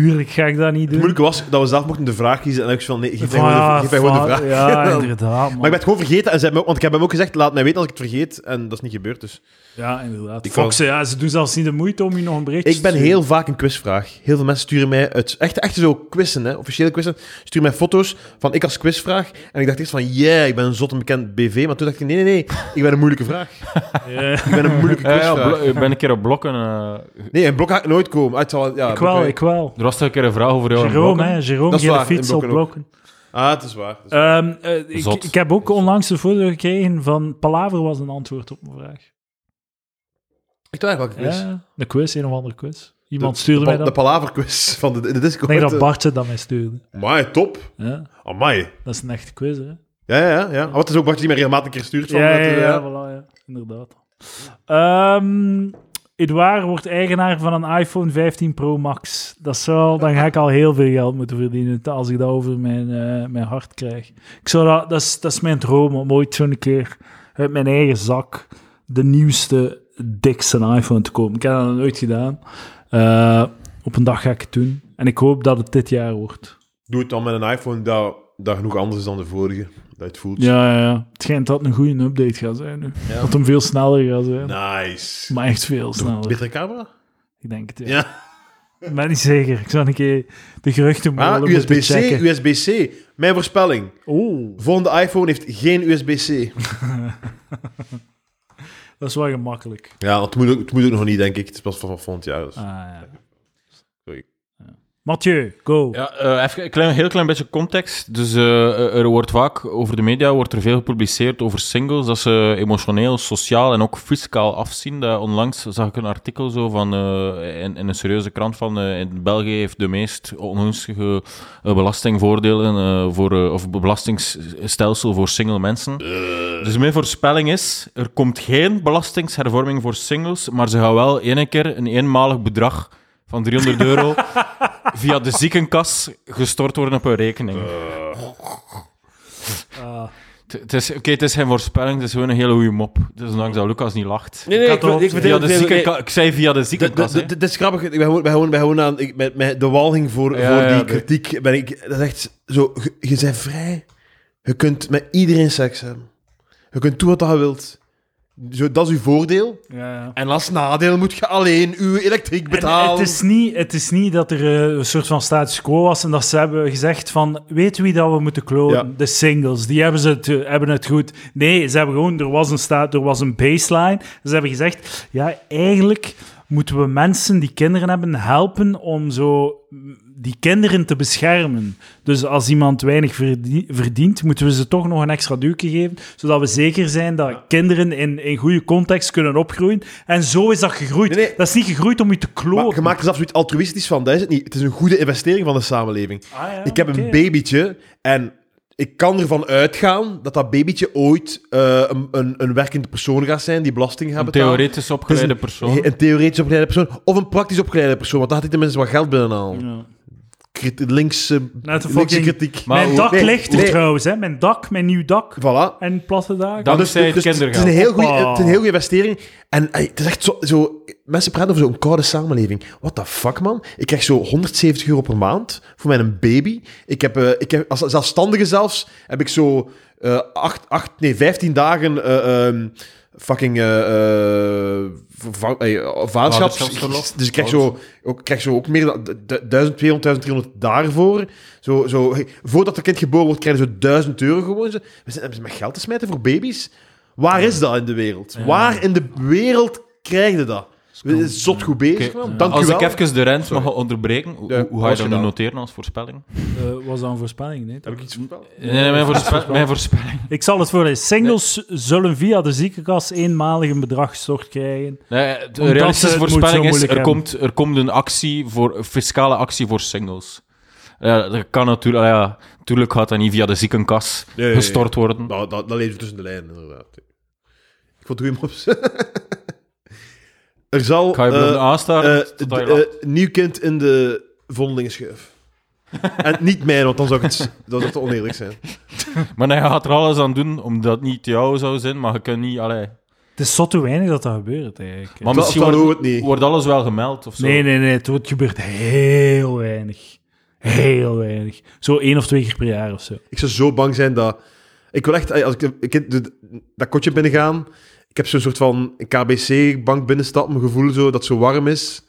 tuurlijk ga ik dat niet Het doen. moeilijke was dat we zelf mochten de vraag kiezen. En dan heb ik van, nee, geef mij gewoon de, ja, geef mij gewoon de vraag. Ja, [laughs] inderdaad. Maar ik ben het gewoon vergeten, en ze hebben, want ik heb hem ook gezegd, laat mij weten als ik het vergeet. En dat is niet gebeurd, dus... Ja, inderdaad. Ik Fox, ja, ze doen zelfs niet de moeite om je nog een berichtje Ik ben heel vaak een quizvraag. Heel veel mensen sturen mij uit... Echt, echt zo quizzen, hè, officiële quizzen. Sturen mij foto's van ik als quizvraag. En ik dacht eerst van, yeah, ik ben een zot en bekend BV. Maar toen dacht ik, nee, nee, nee. Ik ben een moeilijke vraag. [laughs] Ja. Ik ben een moeilijke Ja, ja, quizvraag. ik ben een keer op blokken. eh, Nee, in blok ga ik nooit komen. Ah, het zal- ja, Ik wel, ik wel. Er was toch een keer een vraag over jou Jerome, hè. Jerome, Dat is gele waar, in fiets op blokken. Ah, het is waar. het is waar. Ehm, eh, ik, ik heb ook onlangs een foto gekregen van Palaver was een antwoord op mijn vraag. Ik weet welke quiz. Ja, een quiz, een of andere quiz. Iemand de, stuurde de, mij dat. De palaverquiz van de, de Ik Discord. denk dat eh. Bartje dat mij stuurde. Amai, top. Ja, Amai. dat is een echte quiz, hè? Ja, ja, ja. ja. Wat is ook Bart die mij regelmatig een keer stuurt. Van, Ja, ja, dat, ja, eh, voilà, ja. inderdaad. Ehm Edouard wordt eigenaar van een iPhone 15 Pro Max. Dat zou, dan ga ik al heel veel geld moeten verdienen als ik dat over mijn, eh, mijn hart krijg. Ik zou dat, dat, is, dat is mijn droom om ooit zo'n keer uit mijn eigen zak de nieuwste, dikste iPhone te kopen. Ik heb dat nooit gedaan. Eh, op een dag ga ik het doen. En ik hoop dat het dit jaar wordt. Doe het dan met een iPhone dat, dat genoeg anders is dan de vorige. Dat het voelt. Ja, ja, ja. Het schijnt dat een goede update gaat zijn nu. Ja. Dat hem veel sneller gaat zijn. Nice. Maar echt veel sneller. Betere camera? Ik denk het, ja. Ja. Ik ben niet zeker. Ik zou een keer de geruchten Ah, USB-C. USB-C. Mijn voorspelling. Oh, Volgende iPhone heeft geen USB-C. [laughs] dat is wel gemakkelijk. Ja, het moet, ook, het moet ook nog niet, denk ik. Het is pas van volgend jaar. Dus. Ah, ja. Mathieu, go. Ja, eh, even een heel klein beetje context. Dus eh, er wordt vaak over de media wordt er veel gepubliceerd over singles, dat ze emotioneel, sociaal en ook fiscaal afzien. Onlangs zag ik een artikel zo van, eh, in, een serieuze krant van eh, in België heeft de meest ongunstige eh, belastingvoordelen eh, voor, eh, of belastingstelsel voor single mensen. Dus mijn voorspelling is, er komt geen belastingshervorming voor singles, maar ze gaan wel ene keer een eenmalig bedrag van 300 euro via de ziekenkas gestort worden op een rekening. Ah, Het- Het is, oké, het is geen voorspelling, het is gewoon een hele goede mop. Dus ondanks dat Lucas niet lacht. Nee, nee, Ik ik, Via de zei via de ziekenkas. Dit is grappig. Ik ben gewoon, ben gewoon, ben gewoon aan... Ik, met, met de walging voor, Ja, voor die kritiek ben ik... Dat is echt zo... Je, je bent vrij. Je kunt met iedereen seks hebben. Je kunt doen wat je wilt. Zo, dat is uw voordeel. ja, ja. En als nadeel moet je alleen uw elektriek En betalen. het, is niet, het is niet dat er eh, een soort van status quo was en dat ze hebben gezegd van, weet wie dat we moeten klonen? Ja. De singles, die hebben, ze het, eh, hebben het goed. Nee, ze hebben gewoon, er was een, staat, er was een baseline. Ze hebben gezegd, ja, eigenlijk moeten we mensen die kinderen hebben helpen om zo die kinderen te beschermen. Dus als iemand weinig verdie- verdient, moeten we ze toch nog een extra duwtje geven, zodat we zeker zijn dat kinderen in, in goede context kunnen opgroeien. En zo is dat gegroeid. Nee, nee. Dat is niet gegroeid om je te klonen. Maar je maakt er zelfs zoiets altruïstisch van. Dat is het niet. Het is een goede investering van de samenleving. Ah, ja, ik heb een babytje en ik kan ervan uitgaan dat dat babytje ooit eh, een, een, een werkende persoon gaat zijn die belasting gaat Een betalen. theoretisch opgeleide persoon. Een theoretisch opgeleide persoon. Of een praktisch opgeleide persoon, want dan gaat hij tenminste wat geld binnenhalen. Ja. Linkse, kritiek. Maar mijn dak nee, ligt er nee. trouwens, hè. Mijn dak, mijn nieuw dak. Voilà. En platte dagen. Dan- Dus- Dankzij het dus het is een heel goeie- Hoppa. het is een heel goede investering. En ey, het is echt zo, zo... Mensen praten over zo'n koude samenleving. What the fuck, man? Ik krijg zo 170 euro per maand voor mijn baby. Ik heb, eh, ik heb als zelfstandige zelfs, heb ik zo eh acht, acht, nee, 15 dagen eh, ehm, fucking. Vaderschapsverlof. Dus ik krijg zo, ook, krijg zo ook meer dan du- 1200, 1300 daarvoor. Zo, zo, voordat het kind geboren wordt, krijgen ze 1000 euro gewoon. Zo. We zijn hebben ze met geld te smijten voor baby's. Waar is dat in de wereld? Waar in de wereld krijg je dat? Zot goed bezig. Dank Als u wel. ik even de rent mag onderbreken, hoe, Ja, hoe ga je dat nu noteren als voorspelling? Eh, was dat een voorspelling? Nee, Heb ik iets voorspeld? Nee, nee, mijn, voorspe- mijn voorspelling. Ik zal het voorlezen. Singles zullen via de ziekenkas eenmalig een bedrag gestort krijgen. Nee, de realistische voorspelling zo is, moeilijk er hebben. komt, er komt een actie voor, een fiscale actie voor singles. Ja, dat kan natuurlijk, ja, natuurlijk gaat dat niet via de ziekenkas gestort worden. Nou, dat, dat lezen we tussen de lijnen, inderdaad. Ik vond het goede mops. [laughs] er zal... Ga je eh, eh, je eh, nieuw kind in de vondelingenschuif. [laughs] en niet mijn, want dan zou het, dat zou te oneerlijk zijn. [laughs] Maar hij gaat er alles aan doen, omdat het niet jou zou zijn, maar je kunt niet... Allee. Het is zo te weinig dat dat gebeurt, eigenlijk. Maar misschien dan wordt, hoort het niet. wordt alles wel gemeld of zo. Nee, nee, nee. Het wordt- gebeurt heel weinig. Heel weinig. Zo één of twee keer per jaar of zo. Ik zou zo bang zijn dat... Ik wil echt... Als ik, ik dat kotje binnengaan... Ik heb zo'n soort van KBC-bank binnenstappen, mijn gevoel zo, dat het zo warm is.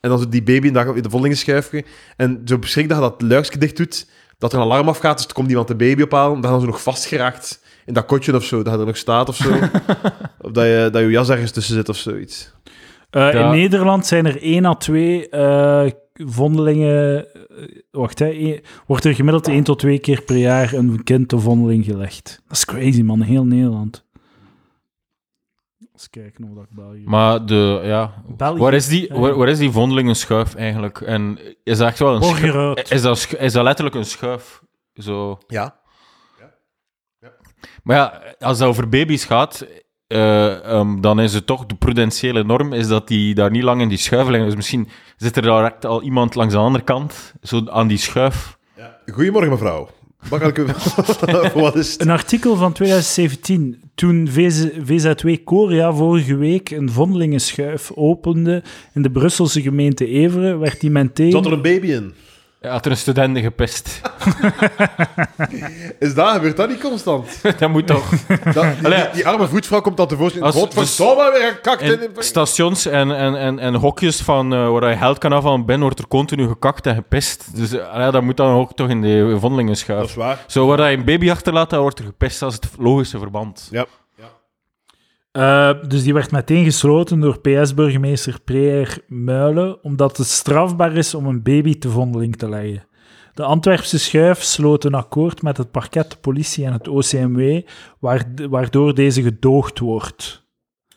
En dan zo die baby in de, in de vondelingenschuifje. En zo beschrik dat je dat luikje dicht doet, dat er een alarm afgaat, dus er komt iemand de baby ophalen, dan gaan ze nog vastgeraakt in dat kotje of zo, dat hij er nog staat of zo. [laughs] of dat je, dat je jas ergens tussen zit of zoiets. Eh, Ja. In Nederland zijn er één à twee eh, vondelingen... eh, wacht, hè. één- wordt er gemiddeld één tot twee keer per jaar een kind de vondeling gelegd. Dat is crazy, man. Heel Nederland. Eens kijken of dat ik België... Maar de, ja... België. Waar is die, Ja. waar, waar is die vondelingenschuif eigenlijk? En is dat echt wel een schuif? Is dat, schu- is dat letterlijk een schuif? Zo... Ja. Maar ja, als het over baby's gaat, eh, ehm, dan is het toch de prudentiële norm is dat die daar niet lang in die schuif liggen. Dus misschien zit er direct al iemand langs de andere kant, zo aan die schuif. Goedemorgen, mevrouw. U... [laughs] Wat is het? Een artikel van 2017, toen VZ VZW Korea vorige week een vondelingenschuif opende in de Brusselse gemeente Everen, werd die meteen... Zat er een baby in? Ja, had er een student gepest. [laughs] Is dat, gebeurt dat niet constant? [laughs] dat moet toch. [laughs] Dat, die, Allee. die, die arme voetvrouw komt dan tevoorschijn. Als- Godverdomme, weer gekakt in... In stations en, en, en, en hokjes van, eh, waar je geld kan afhalen binnen, wordt er continu gekakt en gepest. Dus eh, dat moet dan ook toch in de Dat vondelingenschuif. is waar. Zo, waar je een baby achterlaat, dan wordt er gepest. Dat is het logische verband. Ja. Eh, dus die werd meteen gesloten door PS-burgemeester Preer Muilen, omdat het strafbaar is om een baby te vondeling te leggen. De Antwerpse schuif sloot een akkoord met het parket, de politie en het OCMW, waar- waardoor deze gedoogd wordt.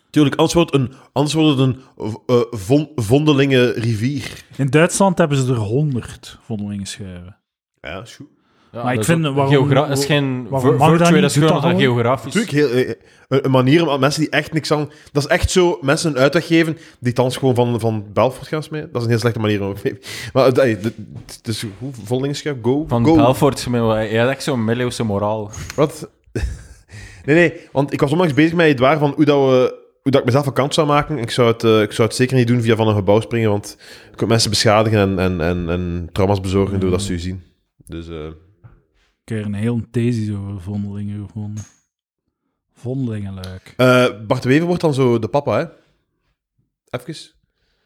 Tuurlijk, anders wordt het een, anders wordt het een eh, von, vondelingen rivier. In Duitsland hebben ze er 100 vondelingenschuiven. Ja, is goed. Ja, Maar ik dat is vind, ook waarom- geogra- dat is geen waarom dat dat dat is gewoon. geografisch. Natuurlijk, heel, eh, een, een manier om mensen die echt niks aan... Dat is echt zo, mensen een uitweg geven die thans gewoon van, van Belfort gaan smijten. Dat is een heel slechte manier om... [laughs] Maar eh, het is hoe vondelingenschuif, go, Van go. Belfort, je hebt echt zo'n middeleeuwse moraal. Wat? [laughs] nee, nee, want ik was onlangs bezig met het waar van hoe dat we... Hoe dat ik mezelf een kans zou maken. Ik zou, het, eh, ik zou het zeker niet doen via van een gebouw springen, want je kunt mensen beschadigen en, en, en, en trauma's bezorgen doordat ze u zien. Dus... eh, Heb een heel thesis over vondelingen gevonden. Vondelingenluik. Eh, Bart Wever wordt dan zo de papa, hè? Even.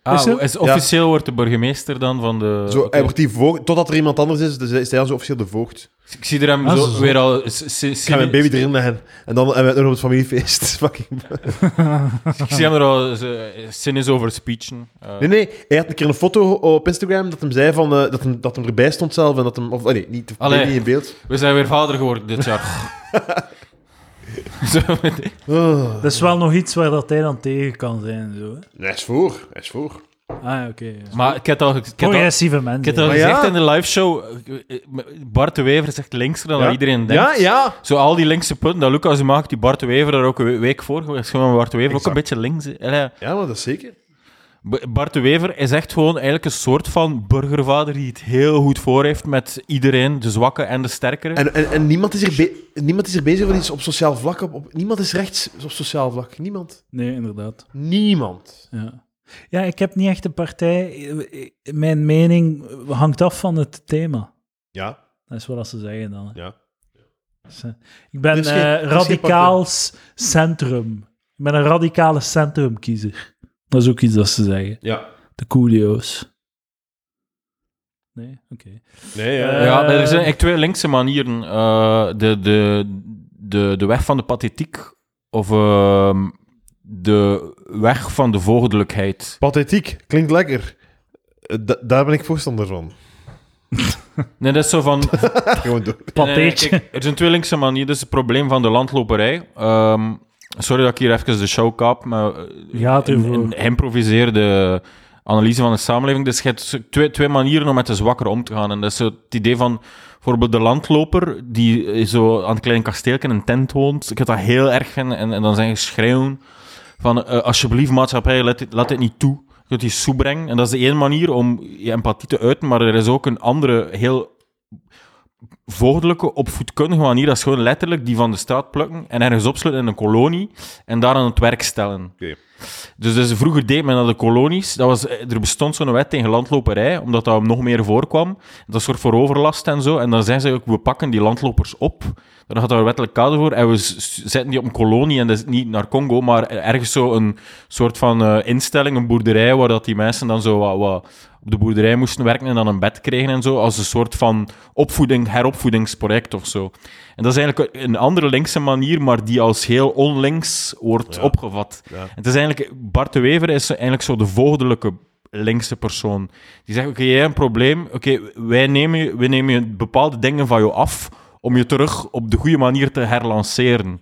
Ah, Is is officieel wordt de burgemeester dan van de... Zo, hij wordt die voogd, totdat er iemand anders is, dus is hij dan zo officieel de voogd. Ik zie er hem Ah, zo weer al... Ik ga mijn baby erin leggen. En dan en we op het familiefeest. [laughs] Fucking... [laughs] Ik zie hem er al zo- cynisch over speechen. Eh, Nee, nee. Hij had een keer een foto op Instagram dat hem zei van, eh, dat, hem, dat hem erbij stond zelf. En dat hem... Of, oh, nee, niet, Allee. niet in beeld. We zijn weer vader geworden dit jaar. [laughs] [laughs] Zo met- Oh. Dat is wel nog iets waar dat hij dan tegen kan zijn. Zo, hè. Hij is voor. Hij is voor. Ah, oké. Maar ik heb al, ik heb al, Progressieve ik mensen. heb al Maar gezegd ja. in de live show, Bart de Wever is echt linkser dan Ja. iedereen denkt. Ja, ja. Zo al die linkse punten, dat Lucas maakt, die Bart de Wever daar ook een week voor, is gewoon Bart de Wever ook Exact. een beetje links. Ja, maar dat is zeker. Bart de Wever is echt gewoon eigenlijk een soort van burgervader die het heel goed voor heeft met iedereen, de zwakke en de sterkere. En, en, en niemand, is er be- niemand is er bezig met iets op sociaal vlak. Op, op- niemand is rechts op sociaal vlak. Niemand. Nee, inderdaad. Niemand. Ja. ja, ik heb niet echt een partij. Mijn mening hangt af van het thema. Ja, Dat is wat ze zeggen dan. hè. ja. Dus, eh, ik ben geen- eh, geen radicaals centrum. Ik ben een radicale centrumkiezer. Dat is ook iets dat ze zeggen. Ja. De coolio's. Nee? Oké. Nee, ja. Eh, ja, er zijn eigenlijk twee linkse manieren. Eh, de, de, de, de weg van de pathetiek of ehm, de weg van de voogdelijkheid. Pathetiek. Klinkt lekker. Eh, da- daar ben ik voorstander van. [laughs] Nee, dat is zo van... [laughs] Gewoon. Nee, kijk, er zijn twee linkse manieren. Dat is het probleem van de landloperij. Ehm, sorry dat ik hier even de show kap, maar eh, Gaat een, een geïmproviseerde analyse van de samenleving. Dus je hebt twee, twee manieren om met de zwakker om te gaan. En dat is zo het idee van bijvoorbeeld de landloper, die zo aan het kleine kasteeltje in een tent woont. Ik heb dat heel erg vinden. En, en dan zijn je schreeuwen van eh, alsjeblieft maatschappij, laat dit, laat dit niet toe. Je kunt die soep brengen. En dat is de één manier om je empathie te uiten, maar er is ook een andere, heel voogdelijke, opvoedkundige manier. Dat is gewoon letterlijk die van de straat plukken en ergens opsluiten in een kolonie en daar aan het werk stellen. Dus, dus vroeger deed men dat de kolonies. Dat was, er bestond zo'n wet tegen landloperij, omdat dat nog meer voorkwam. Dat soort voor overlast en zo. En dan zijn ze ook, we pakken die landlopers op. Daar gaat daar een wettelijk kader voor. En we zetten die op een kolonie, en dat is niet naar Congo, maar ergens zo een soort van eh, instelling, een boerderij, waar dat die mensen dan zo wat, wat op de boerderij moesten werken en dan een bed kregen en zo, als een soort van opvoeding, heropvoedingsproject of zo. En dat is eigenlijk een andere linkse manier, maar die als heel onlinks wordt Ja. opgevat. Ja. Het is eigenlijk, Bart de Wever is eigenlijk zo de voogdelijke linkse persoon. Die zegt, oké, jij hebt een probleem, oké, wij, nemen wij nemen je bepaalde dingen van je af om je terug op de goede manier te herlanceren.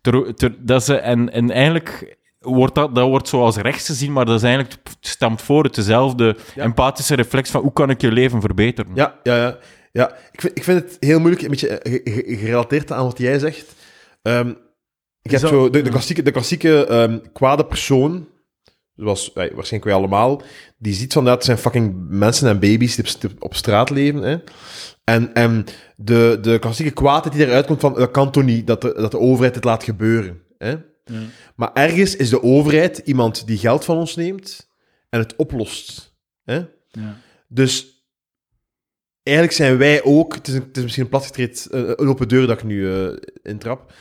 Ter- ter- dat eh, en, en eigenlijk wordt dat, dat wordt zoals rechts gezien, maar dat is eigenlijk, stemt voor het dezelfde Ja. empathische reflex van hoe kan ik je leven verbeteren. Ja, ja, ja. ja. Ik, vind, ik vind het heel moeilijk, een beetje eh, ge- ge- gerelateerd aan wat jij zegt. Ehm ik heb Zo- zo de, de klassieke, de klassieke ehm, kwade persoon, zoals wij, waarschijnlijk wij allemaal, die ziet van dat het zijn fucking mensen en baby's die op, op straat leven. Hè? En, en de, de klassieke kwaadheid die eruit komt van dat kan toch niet, dat de, dat de overheid het laat gebeuren. Hè? Ja. Maar ergens is de overheid iemand die geld van ons neemt en het oplost. Hè? Ja. Dus eigenlijk zijn wij ook, het is, het is misschien een platgetreed, eh, een open deur dat ik nu eh intrap.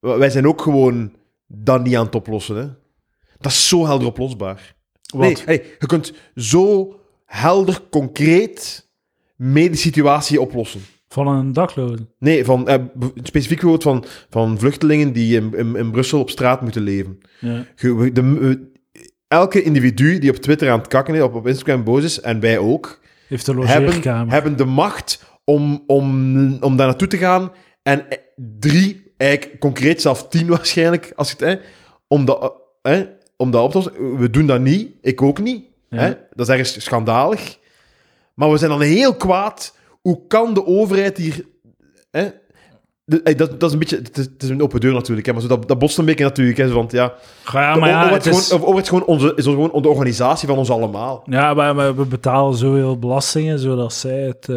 Wij zijn ook gewoon dat niet aan het oplossen. Hè? Dat is zo helder oplosbaar. Wat? Nee, hey, je kunt zo helder, concreet mee de situatie oplossen. Van een dakloze. Nee, van, eh, specifiek bijvoorbeeld van, van vluchtelingen die in, in, in Brussel op straat moeten leven. Ja. De, eh, elke individu die op Twitter aan het kakken is, op, op Instagram boos is, en wij ook, Heeft een hebben, hebben de macht om, om, om daar naartoe te gaan. En eh, drie, eigenlijk concreet zelf tien [laughs] waarschijnlijk, als het, hè, om, dat, eh, om dat op te lossen. We doen dat niet, ik ook niet. Ja. Hè? Dat is ergens schandalig. Maar we zijn dan heel kwaad. Hoe kan de overheid hier... Hè? De- dat, dat is een beetje... Het is, het is een open deur natuurlijk, hè, maar zo, dat, dat botst een beetje natuurlijk. Hè, zo, want ja, Ja, maar ja, het is gewoon, is gewoon, onze, is gewoon de organisatie van ons allemaal. Ja, maar, maar we betalen zoveel belastingen, zodat zij het... eh,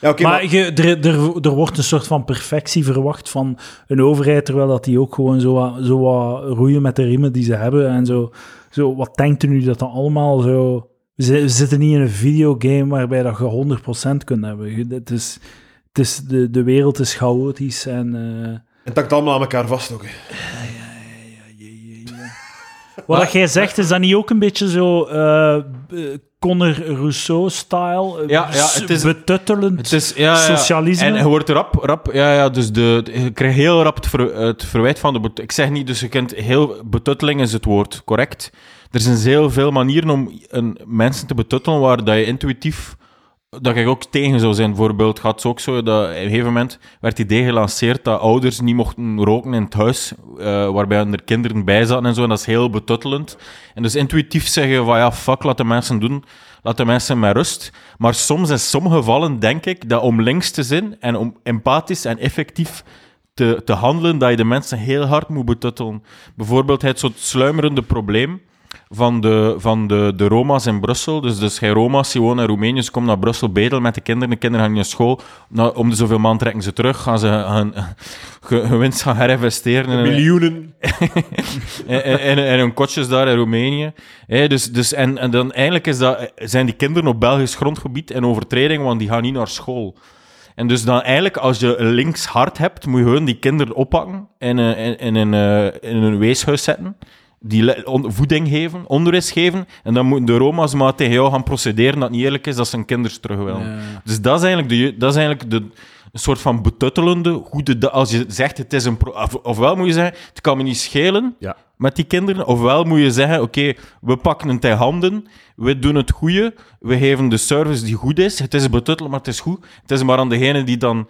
Ja, maar maar, je, er, er, er wordt een soort van perfectie verwacht van een overheid, terwijl dat die ook gewoon zo, wat- zo wat roeien met de riemen die ze hebben. En zo, zo wat denkt u nu dat dat allemaal zo... We zi- we zitten niet in een videogame waarbij dat je 100% kunt hebben. Het is, het is, de, de wereld is chaotisch en... eh, het hangt allemaal aan elkaar vast ook. Wat dat jij zegt, is dat niet ook een beetje zo eh, eh, Conor Rousseau-style? eh, Ja, ja, het is- betuttelend Het is, ja, ja. socialisme? En je wordt rap, rap, ja, ja, dus de, je krijgt heel rap het, ver- het verwijt van de... Ik zeg niet, dus je kent heel... Betutteling is het woord, correct? Er zijn heel veel manieren om een, mensen te betuttelen waar dat je intuïtief dat ik ook tegen zou zijn. Bijvoorbeeld gaat het ook zo dat op een gegeven moment werd het idee gelanceerd dat ouders niet mochten roken in het huis, eh, waarbij er kinderen bij zaten en zo. En dat is heel betuttelend. En dus intuïtief zeggen van ja, fuck, laat de mensen doen. Laat de mensen met rust. Maar soms in sommige gevallen denk ik dat om links te zijn en om empathisch en effectief te, te handelen, dat je de mensen heel hard moet betuttelen. Bijvoorbeeld het soort sluimerende probleem van de, van de, de Roma's in Brussel. Dus, dus geen Roma's die wonen in Roemenië, ze komen naar Brussel bedelen met de kinderen. De kinderen gaan naar school. Nou, om de zoveel maanden trekken ze terug, gaan ze hun, hun, hun winst gaan herinvesteren. in- Miljoenen. en, en, en, en hun kotjes daar in Roemenië. Hé, dus, dus, en, en dan eigenlijk is dat, zijn die kinderen op Belgisch grondgebied in overtreding, want die gaan niet naar school. En dus dan eigenlijk, als je links hart hebt, moet je gewoon die kinderen oppakken en in, in, in, een, eh, in een weeshuis zetten. Die voeding geven, onderwijs geven. En dan moeten de Roma's maar tegen jou gaan procederen dat het niet eerlijk is dat ze hun kinderen terug willen. Ja. Dus dat is eigenlijk, de, dat is eigenlijk de, een soort van betuttelende. Goede, als je zegt het is een. Of, ofwel moet je zeggen, het kan me niet schelen Ja. met die kinderen. Ofwel moet je zeggen, oké, we pakken het in handen. We doen het goede. We geven de service die goed is. Het is betuttelen, maar het is goed. Het is maar aan degene die dan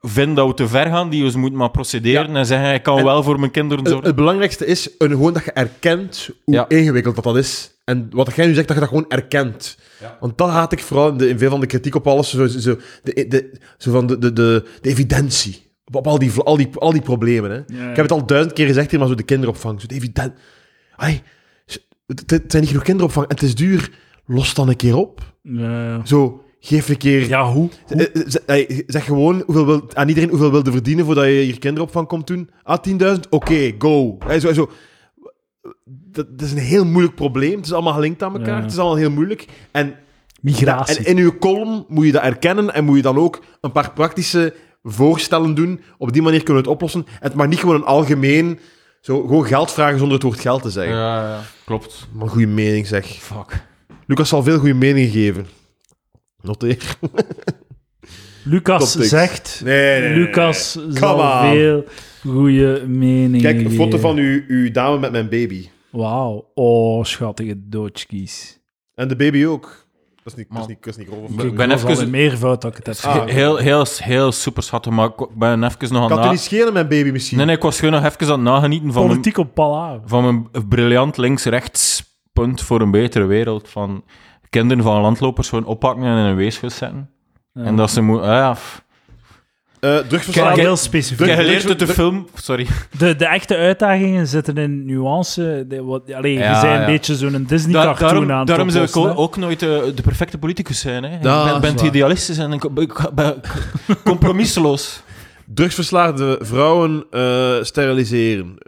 vinden dat we te ver gaan, die ons moeten maar procederen en zeggen, ik kan En- wel voor mijn kinderen Het, zorgen. het belangrijkste is een, gewoon dat je erkent hoe Ja. ingewikkeld dat, dat is. En wat jij nu zegt, dat je dat gewoon erkent. Want dat haat ik vooral in, de, in veel van de kritiek op alles. Zo, zo, de, de, zo van de, de, de, de evidentie. Op, op al, die, al, die, al die problemen. Hè. Ja. Ik heb het al duizend keer gezegd hier, maar zo de kinderopvang. Zo de evident... Ai, het, het zijn niet genoeg kinderopvang en het is duur. Los dan een keer op. Ja. Zo, geef een keer... ja, hoe? Eh, eh, Zeg gewoon hoeveel wil, aan iedereen hoeveel wilde verdienen voordat je hier kinderopvang komt doen. Ah, 10.000? Oké, go. Zo, zo. Dat, dat is een heel moeilijk probleem. Het is allemaal gelinkt aan elkaar. Ja. Het is allemaal heel moeilijk. En, Migratie. en in je column moet je dat erkennen en moet je dan ook een paar praktische voorstellen doen. Op die manier kunnen we het oplossen. Het mag niet gewoon een algemeen... Zo, gewoon geld vragen zonder het woord geld te zeggen. Ja, ja, klopt. Maar een goede mening, zeg. Fuck. Lucas zal veel goede meningen geven. Noteer. Lucas Top zegt... Nee, nee, nee, nee. Lucas Come zal veel goede meningen Kijk, een foto van uw, uw dame met mijn baby. Wauw. Oh, schattige doodskies. En de baby ook. Dat is niet, dat is niet, dat is niet grof. Ik Ik ben even- even... meer fout dat ik het heb Ah. Heel, heel, heel super schattig, maar ik ben even nog aan Kan het na... u niet schelen, mijn baby misschien? Nee, nee, ik was gewoon nog even aan het nagenieten van mijn, Politiek op Palau. van mijn briljant links-rechts punt voor een betere wereld. Van kinderen van landlopers gewoon oppakken en in een weeshuis zetten. Ja. En dat ze moeten... Ah, ja, f- Eh, Kijk, drugsverslaafd. heel ik specifiek. uit de film... Sorry. De, de echte uitdagingen zitten in nuance. De, wat, allee, Ja, je bent een ja. beetje zo'n Da- Disney-cartoon daarom aan daarom zou ik ook, ook nooit de, de perfecte politicus zijn. Hè. Dat ik ben, ben waar. idealistisch en ik, ik, ben [laughs] compromisseloos. Drugsverslaafde vrouwen eh, steriliseren.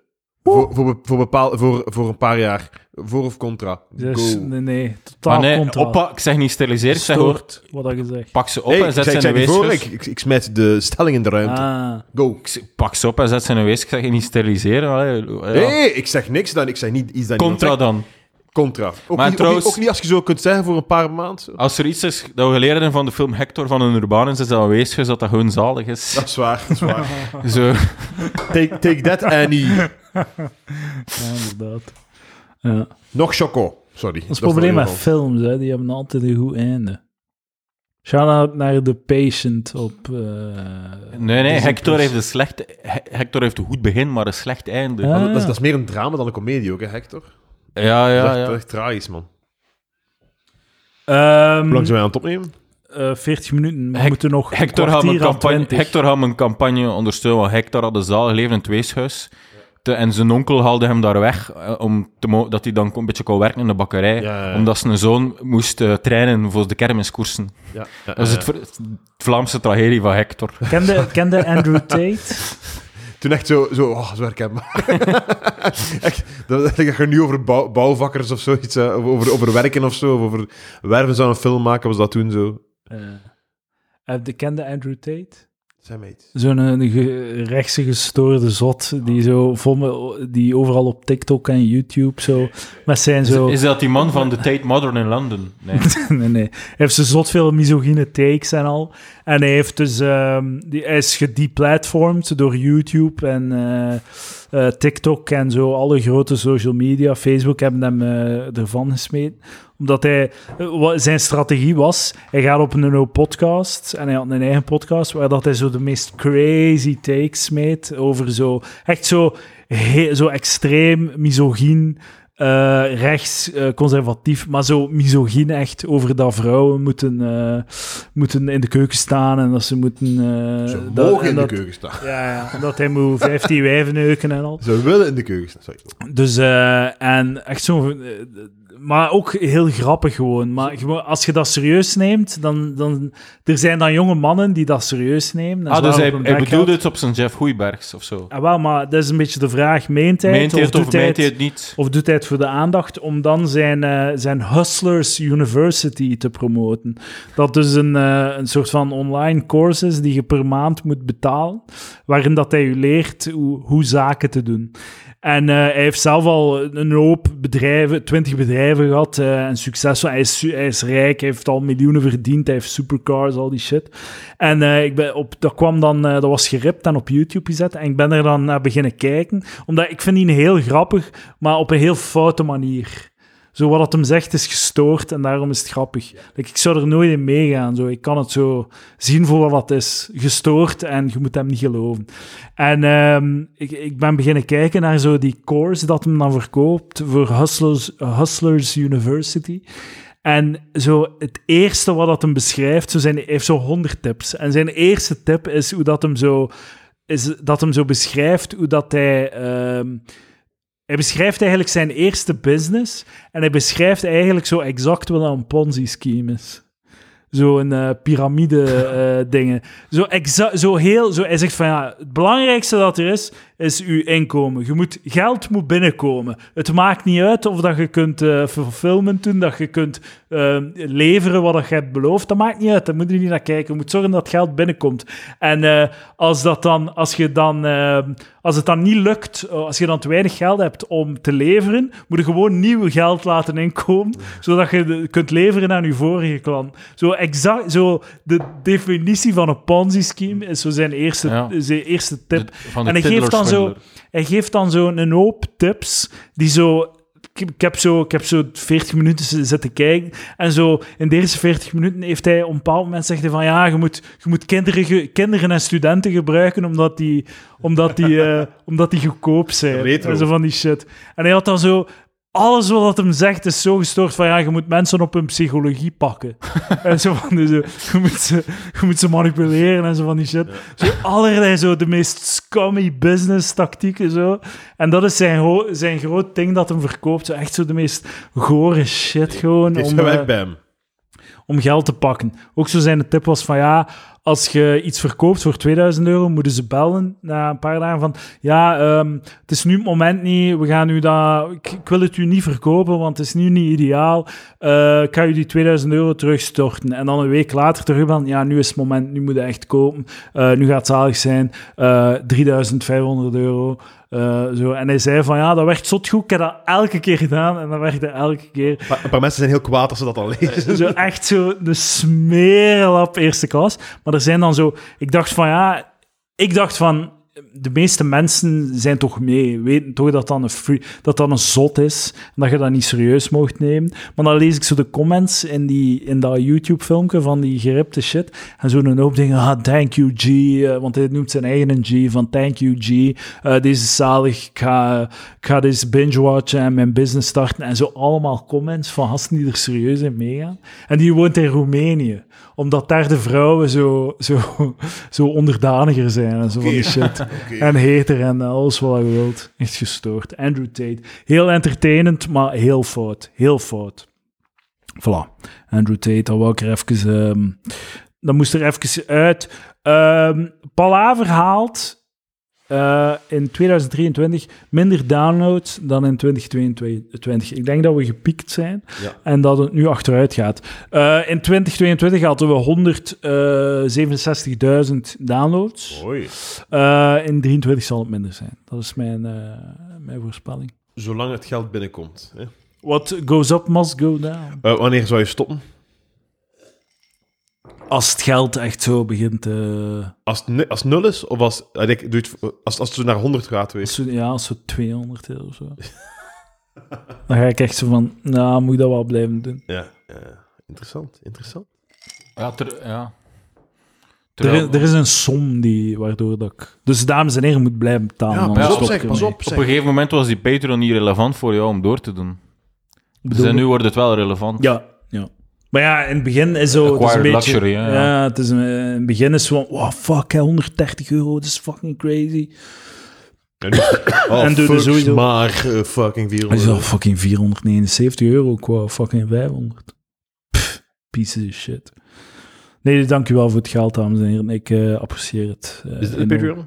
Voor, voor, voor, bepaal, voor, voor een paar jaar. Voor of contra. Dus Go. nee, nee, totaal Maar nee, contra. oppa, ik zeg niet steriliseren, ik zeg Stoort, wat je gezegd. pak ze op Hey, en ik zet zei, ze ik in niet voor, weeshuis. ik, ik, ik smijt de stelling in de ruimte. Ah. Go. Ik zeg, Pak ze op en zet ze in een weeshuis. Ik zeg niet steriliseren. Allee, ja. Nee, ik zeg niks dan. Ik zeg niet iets dat Contra niemand dan. zegt. Contra. Ook, Maar niet, trouwens- ook, niet, ook niet als je zo kunt zeggen voor een paar maanden. Als er iets is dat we geleerd hebben van de film Hector van een Urbanus, is dat een dat dat gewoon zalig is. Dat is waar. Dat is waar. [laughs] Zo. take, take that, Annie. [laughs] Ja, inderdaad. Ja. Nog choco. Sorry. Dat is het probleem met films, hè. die hebben altijd een goed einde. Shout-out naar The Patient op... eh, Nee, nee, Hector heeft, een slecht, He- Hector heeft een goed begin, maar een slecht einde. Ja. Dat, is, dat is meer een drama dan een komedie ook, hè, Hector? Ja, dat, is ja, echt, dat ja. is echt tragisch, man. Ehm, Hoe lang zijn wij aan het opnemen? eh, 40 minuten. We Hec- moeten nog Hector een had, campagne, 20. Hector had mijn campagne ondersteunen, want Hector had een zalig leven in het weeshuis. Te- en zijn onkel haalde hem daar weg, eh, om te dat hij dan een beetje kon werken in de bakkerij. Ja, ja, ja. Omdat zijn zoon moest eh, trainen voor de kermiskoersen. Ja, ja, Dat is het, Vlaamse tragedie van Hector. [laughs] Kende, kende Andrew Tate? [laughs] Toen echt zo, zo, oh, zo herkenbaar. [laughs] echt, dat, dat je nu over bouw- bouwvakkers of zoiets, eh, of over, over werken of zo, of over werven zou een film maken, was dat toen zo. Eh, heb je kende Andrew Tate? Zo'n ge- rechtse gestoorde zot die, zo vol me- die overal op TikTok en YouTube zo met zijn zo... Is, is dat die man van de Tate Modern in London? Nee. [laughs] nee, nee. Hij heeft zo zot veel misogyne takes en al. En hij heeft dus, ehm, die, hij is gedeplatformed door YouTube en eh, eh, TikTok en zo, alle grote social media. Facebook hebben hem eh, ervan gesmeten. Omdat hij, eh, zijn strategie was, hij gaat op een podcast en hij had een eigen podcast waar dat hij zo de meest crazy takes smeet over zo, echt zo, he- zo extreem misogyn eh, rechts, eh, conservatief, maar zo misogyn echt over dat vrouwen moeten, moeten in de keuken staan en dat ze moeten... Ze dat- mogen en in de keuken staan. Ja, ja, dat hij moet 15 wijven neuken en al. Ze willen in de keuken staan. Sorry. Dus, en echt zo... maar ook heel grappig gewoon. Maar als je dat serieus neemt, dan, dan... Er zijn dan jonge mannen die dat serieus nemen. en Ah, dus hij, hij bedoelde het op zijn Jeff Goeibergs of zo. Ah, wel, maar dat is een beetje de vraag. Meent hij Meent hij het of doet hij het... het niet? Of doet hij het voor de aandacht om dan zijn, eh, zijn Hustlers University te promoten? Dat dus een, eh, een soort van online course is die je per maand moet betalen, waarin dat hij je leert hoe, hoe zaken te doen. En eh, hij heeft zelf al een hoop bedrijven, twintig bedrijven gehad eh, en succesvol. Hij is, hij is rijk, hij heeft al miljoenen verdiend, hij heeft supercars, al die shit. En eh, ik ben op, dat kwam dan, dat was geript en op YouTube gezet. En ik ben er dan naar beginnen kijken, omdat ik vind die heel grappig, maar op een heel foute manier. Zo wat het hem zegt is gestoord en daarom is het grappig. Like, ik zou er nooit in meegaan. Zo. Ik kan het zo zien voor wat het is. Gestoord en je moet hem niet geloven. En ehm, ik, ik ben beginnen kijken naar zo die course dat hem dan verkoopt voor Hustlers, Hustlers University. En zo het eerste wat dat hem beschrijft, zo zijn, hij heeft zo 100 tips. En zijn eerste tip is hoe dat hem zo, is dat hem zo beschrijft hoe dat hij. ehm, hij beschrijft eigenlijk zijn eerste business en hij beschrijft eigenlijk zo exact wat een Ponzi-scheme is. Zo'n eh piramide-dingen. [laughs] zo, exa- zo heel... Zo, hij zegt van ja, het belangrijkste dat er is, is uw inkomen. Je moet, geld moet binnenkomen. Het maakt niet uit of dat je kunt eh fulfillment doen, dat je kunt eh, leveren wat dat je hebt beloofd. Dat maakt niet uit, daar moet je niet naar kijken. Je moet zorgen dat geld binnenkomt. En eh, als, dat dan, als, je dan, eh, als het dan niet lukt, eh, als je dan te weinig geld hebt om te leveren, moet je gewoon nieuw geld laten inkomen, zodat je kunt leveren aan je vorige klant. Zo exact, zo de definitie van een Ponzi-scheme is zo zijn eerste, Ja. zijn eerste tip. De- van de En hij geeft dan zo, hij geeft dan zo een hoop tips die zo. Ik, heb zo, ik heb zo 40 minuten zitten kijken. En zo in de eerste 40 minuten heeft hij op een bepaald moment zegt hij van ja, je moet, je moet kinderen, kinderen en studenten gebruiken omdat die, omdat die, eh, [laughs] omdat die goedkoop zijn. Retro. En zo van die shit. En hij had dan zo. Alles wat hem zegt is zo gestoord van ja, je moet mensen op hun psychologie pakken. [laughs] en zo van, dus, eh, je, moet ze, je moet ze manipuleren en zo van die shit. Zo allerlei zo de meest scummy business tactieken zo. En dat is zijn, zijn groot ding dat hem verkoopt. Zo echt zo de meest gore shit gewoon. Het Om, gewerkt eh, bij hem. Om geld te pakken. Ook zo zijn de tip was van ja, als je iets verkoopt voor 2000 euro, moeten ze bellen na een paar dagen van ja, ehm, het is nu het moment niet, we gaan u dat, ik, wil het u niet verkopen, want het is nu niet ideaal. Eh, ik u die 2000 euro terugstorten. En dan een week later terug van ja, nu is het moment, nu moet je echt kopen. Eh, nu gaat het zalig zijn. Eh 3500 euro. Eh, zo. En hij zei van ja, dat werkt zot goed. Ik heb dat elke keer gedaan en dat werkte elke keer. Maar een paar mensen zijn heel kwaad als ze dat al lezen. Zo echt zo de smerenlap eerste klas. Maar er zijn dan zo... Ik dacht van, ja... Ik dacht van... De meeste mensen zijn toch mee, weten toch dat dat een, dat dat een zot is en dat je dat niet serieus mocht nemen. Maar dan lees ik zo de comments in, die, in dat YouTube-filmpje van die geripte shit. En zo'n hoop dingen, ah, thank you G, eh, want hij noemt zijn eigen G, van thank you G, eh, deze is zalig, ik ga, ga deze binge-watchen en mijn business starten. En zo allemaal comments van gasten die er serieus in meegaan. En die woont in Roemenië, omdat daar de vrouwen zo, zo, zo onderdaniger zijn en zo van die shit. [laughs] En heter en alles wat je wilt. Echt gestoord. Andrew Tate. Heel entertainend, maar heel fout. Heel fout. Voilà. Andrew Tate, dat wou ik er even... ehm, dat moest er even uit. Ehm Palaver haalt eh, in 2023 minder downloads dan in 2022. Ik denk dat we gepiekt zijn Ja. en dat het nu achteruit gaat. Eh, in 2022 hadden we 167.000 downloads. Oei. Eh, in 23 zal het minder zijn. Dat is mijn, mijn voorspelling. Zolang het geld binnenkomt. Hè. What goes up must go down. Wanneer zou je stoppen? Als het geld echt zo begint... eh, Als het, als het nul is, of als, ah, ik doe het, als, als het zo naar 100 gaat, weet als zo, ja, als zo 200 is of zo. [laughs] Dan ga ik echt zo van, nou, moet ik dat wel blijven doen. Ja, interessant, interessant. Ja, ter- ja. Er, Terwijl- is- er is een som die, waardoor dat ik... Dus dames en heren, moet blijven betalen. Ja, pas op, zeg, pas op. op een gegeven moment was die Patreon niet relevant voor jou om door te doen. Dus en nu wordt het wel relevant. Ja. Maar ja, in het begin is zo... het is een Acquired beetje, luxury, hè, ja. ja. het is een, in het begin is zo van, wow, fuck, hè, 130 euro, dat is fucking crazy. En, [clears throat] oh, En doe er sowieso- maar eh, fucking Hij 400. is al fucking 479 euro qua fucking 500. Pff, pieces of shit. Nee, dank u wel voor het geld, dames en heren. Ik eh, apprecieer het. eh, Is het een. Patreon?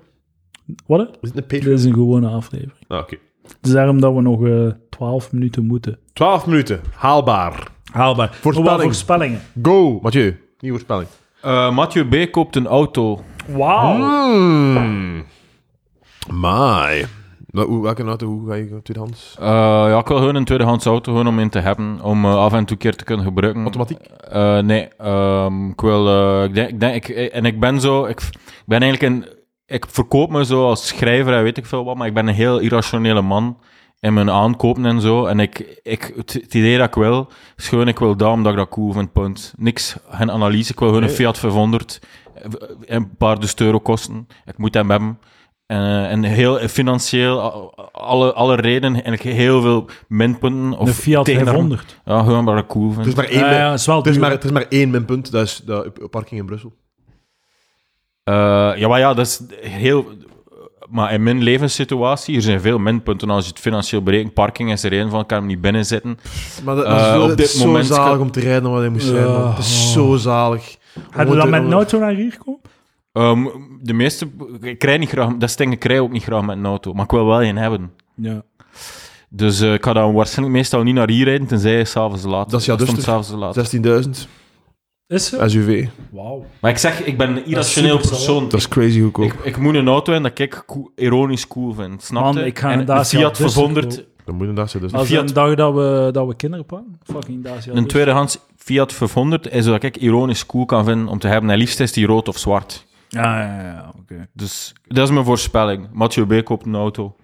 Wat? Is het een Dit Patreon? is een gewone aflevering. Ah, oké. Het is daarom dat we nog eh 12 minuten moeten. 12 minuten, haalbaar. Haalbaar. Voorspelling. Voorspellingen. Go, Mathieu. Nieuwe voorspelling. Eh, Mathieu B. koopt een auto. Wauw. Mm. Wel, hoe- Welke auto, hoe ga je tweedehands? Eh, ja, ik wil gewoon een tweedehands auto gewoon om in te hebben. Om eh, af en toe een keer te kunnen gebruiken. Automatiek? Eh, nee, ehm, ik wil... eh, ik denk, ik denk, ik, en ik ben zo... Ik, ik ben eigenlijk een... Ik verkoop me zo als schrijver en weet ik veel wat, maar ik ben een heel irrationele man in mijn aankopen en zo. En ik, ik, het, het idee dat ik wil, is gewoon, ik wil dat omdat ik dat cool vind, punt. Niks, geen analyse. Ik wil gewoon een Nee. Fiat 500, eh, een paar dus euro kosten. Ik moet hem hebben. Eh, en heel financieel, a- alle, alle redenen, eigenlijk heel veel minpunten. Of De Fiat tegen- 500. Ja, gewoon ik dat cool vind. Er is maar één, Ja, is wel er is duur. maar, er is maar één minpunt, dat is de parking in Brussel. Eh, ja, maar ja, dat is heel... Maar in mijn levenssituatie, er zijn veel minpunten als je het financieel berekent. Parking is er één van, ik kan hem niet binnen zitten. Maar dat, dat is, op het dit is zo moment zalig kan- om te rijden wat hij moest zijn. man. Het is Ja. zo zalig. Hadden we dan met een auto naar hier komen? Ehm, de meeste... Ik rij niet graag... Dat stinkt, ik rij ook niet graag met een auto. Maar ik wil wel een hebben. Ja. Dus eh, ik ga dan waarschijnlijk meestal niet naar hier rijden, tenzij je s'avonds laat. Dat is s'avonds laat. 16.000 Is ze? SUV. Wauw. Maar ik zeg, ik ben een irrationeel super persoon. Dat is crazy goedkoop. Ik, ik moet een auto hebben dat ik cool- ironisch cool vind. Snap Man, je? ik ga En een Dacia Fiat 500... kopen. Dan moet je dat zijn. Dus. Als Fiat- een dag dat we, dat we kinderen pakken. Fucking Dacia. Een tweedehands Fiat 500 is wat ik ironisch cool kan vinden om te hebben. En liefst is die rood of zwart. Ja, ja, ja. Oké. Dus dat is mijn voorspelling. Mathieu B. koopt een auto.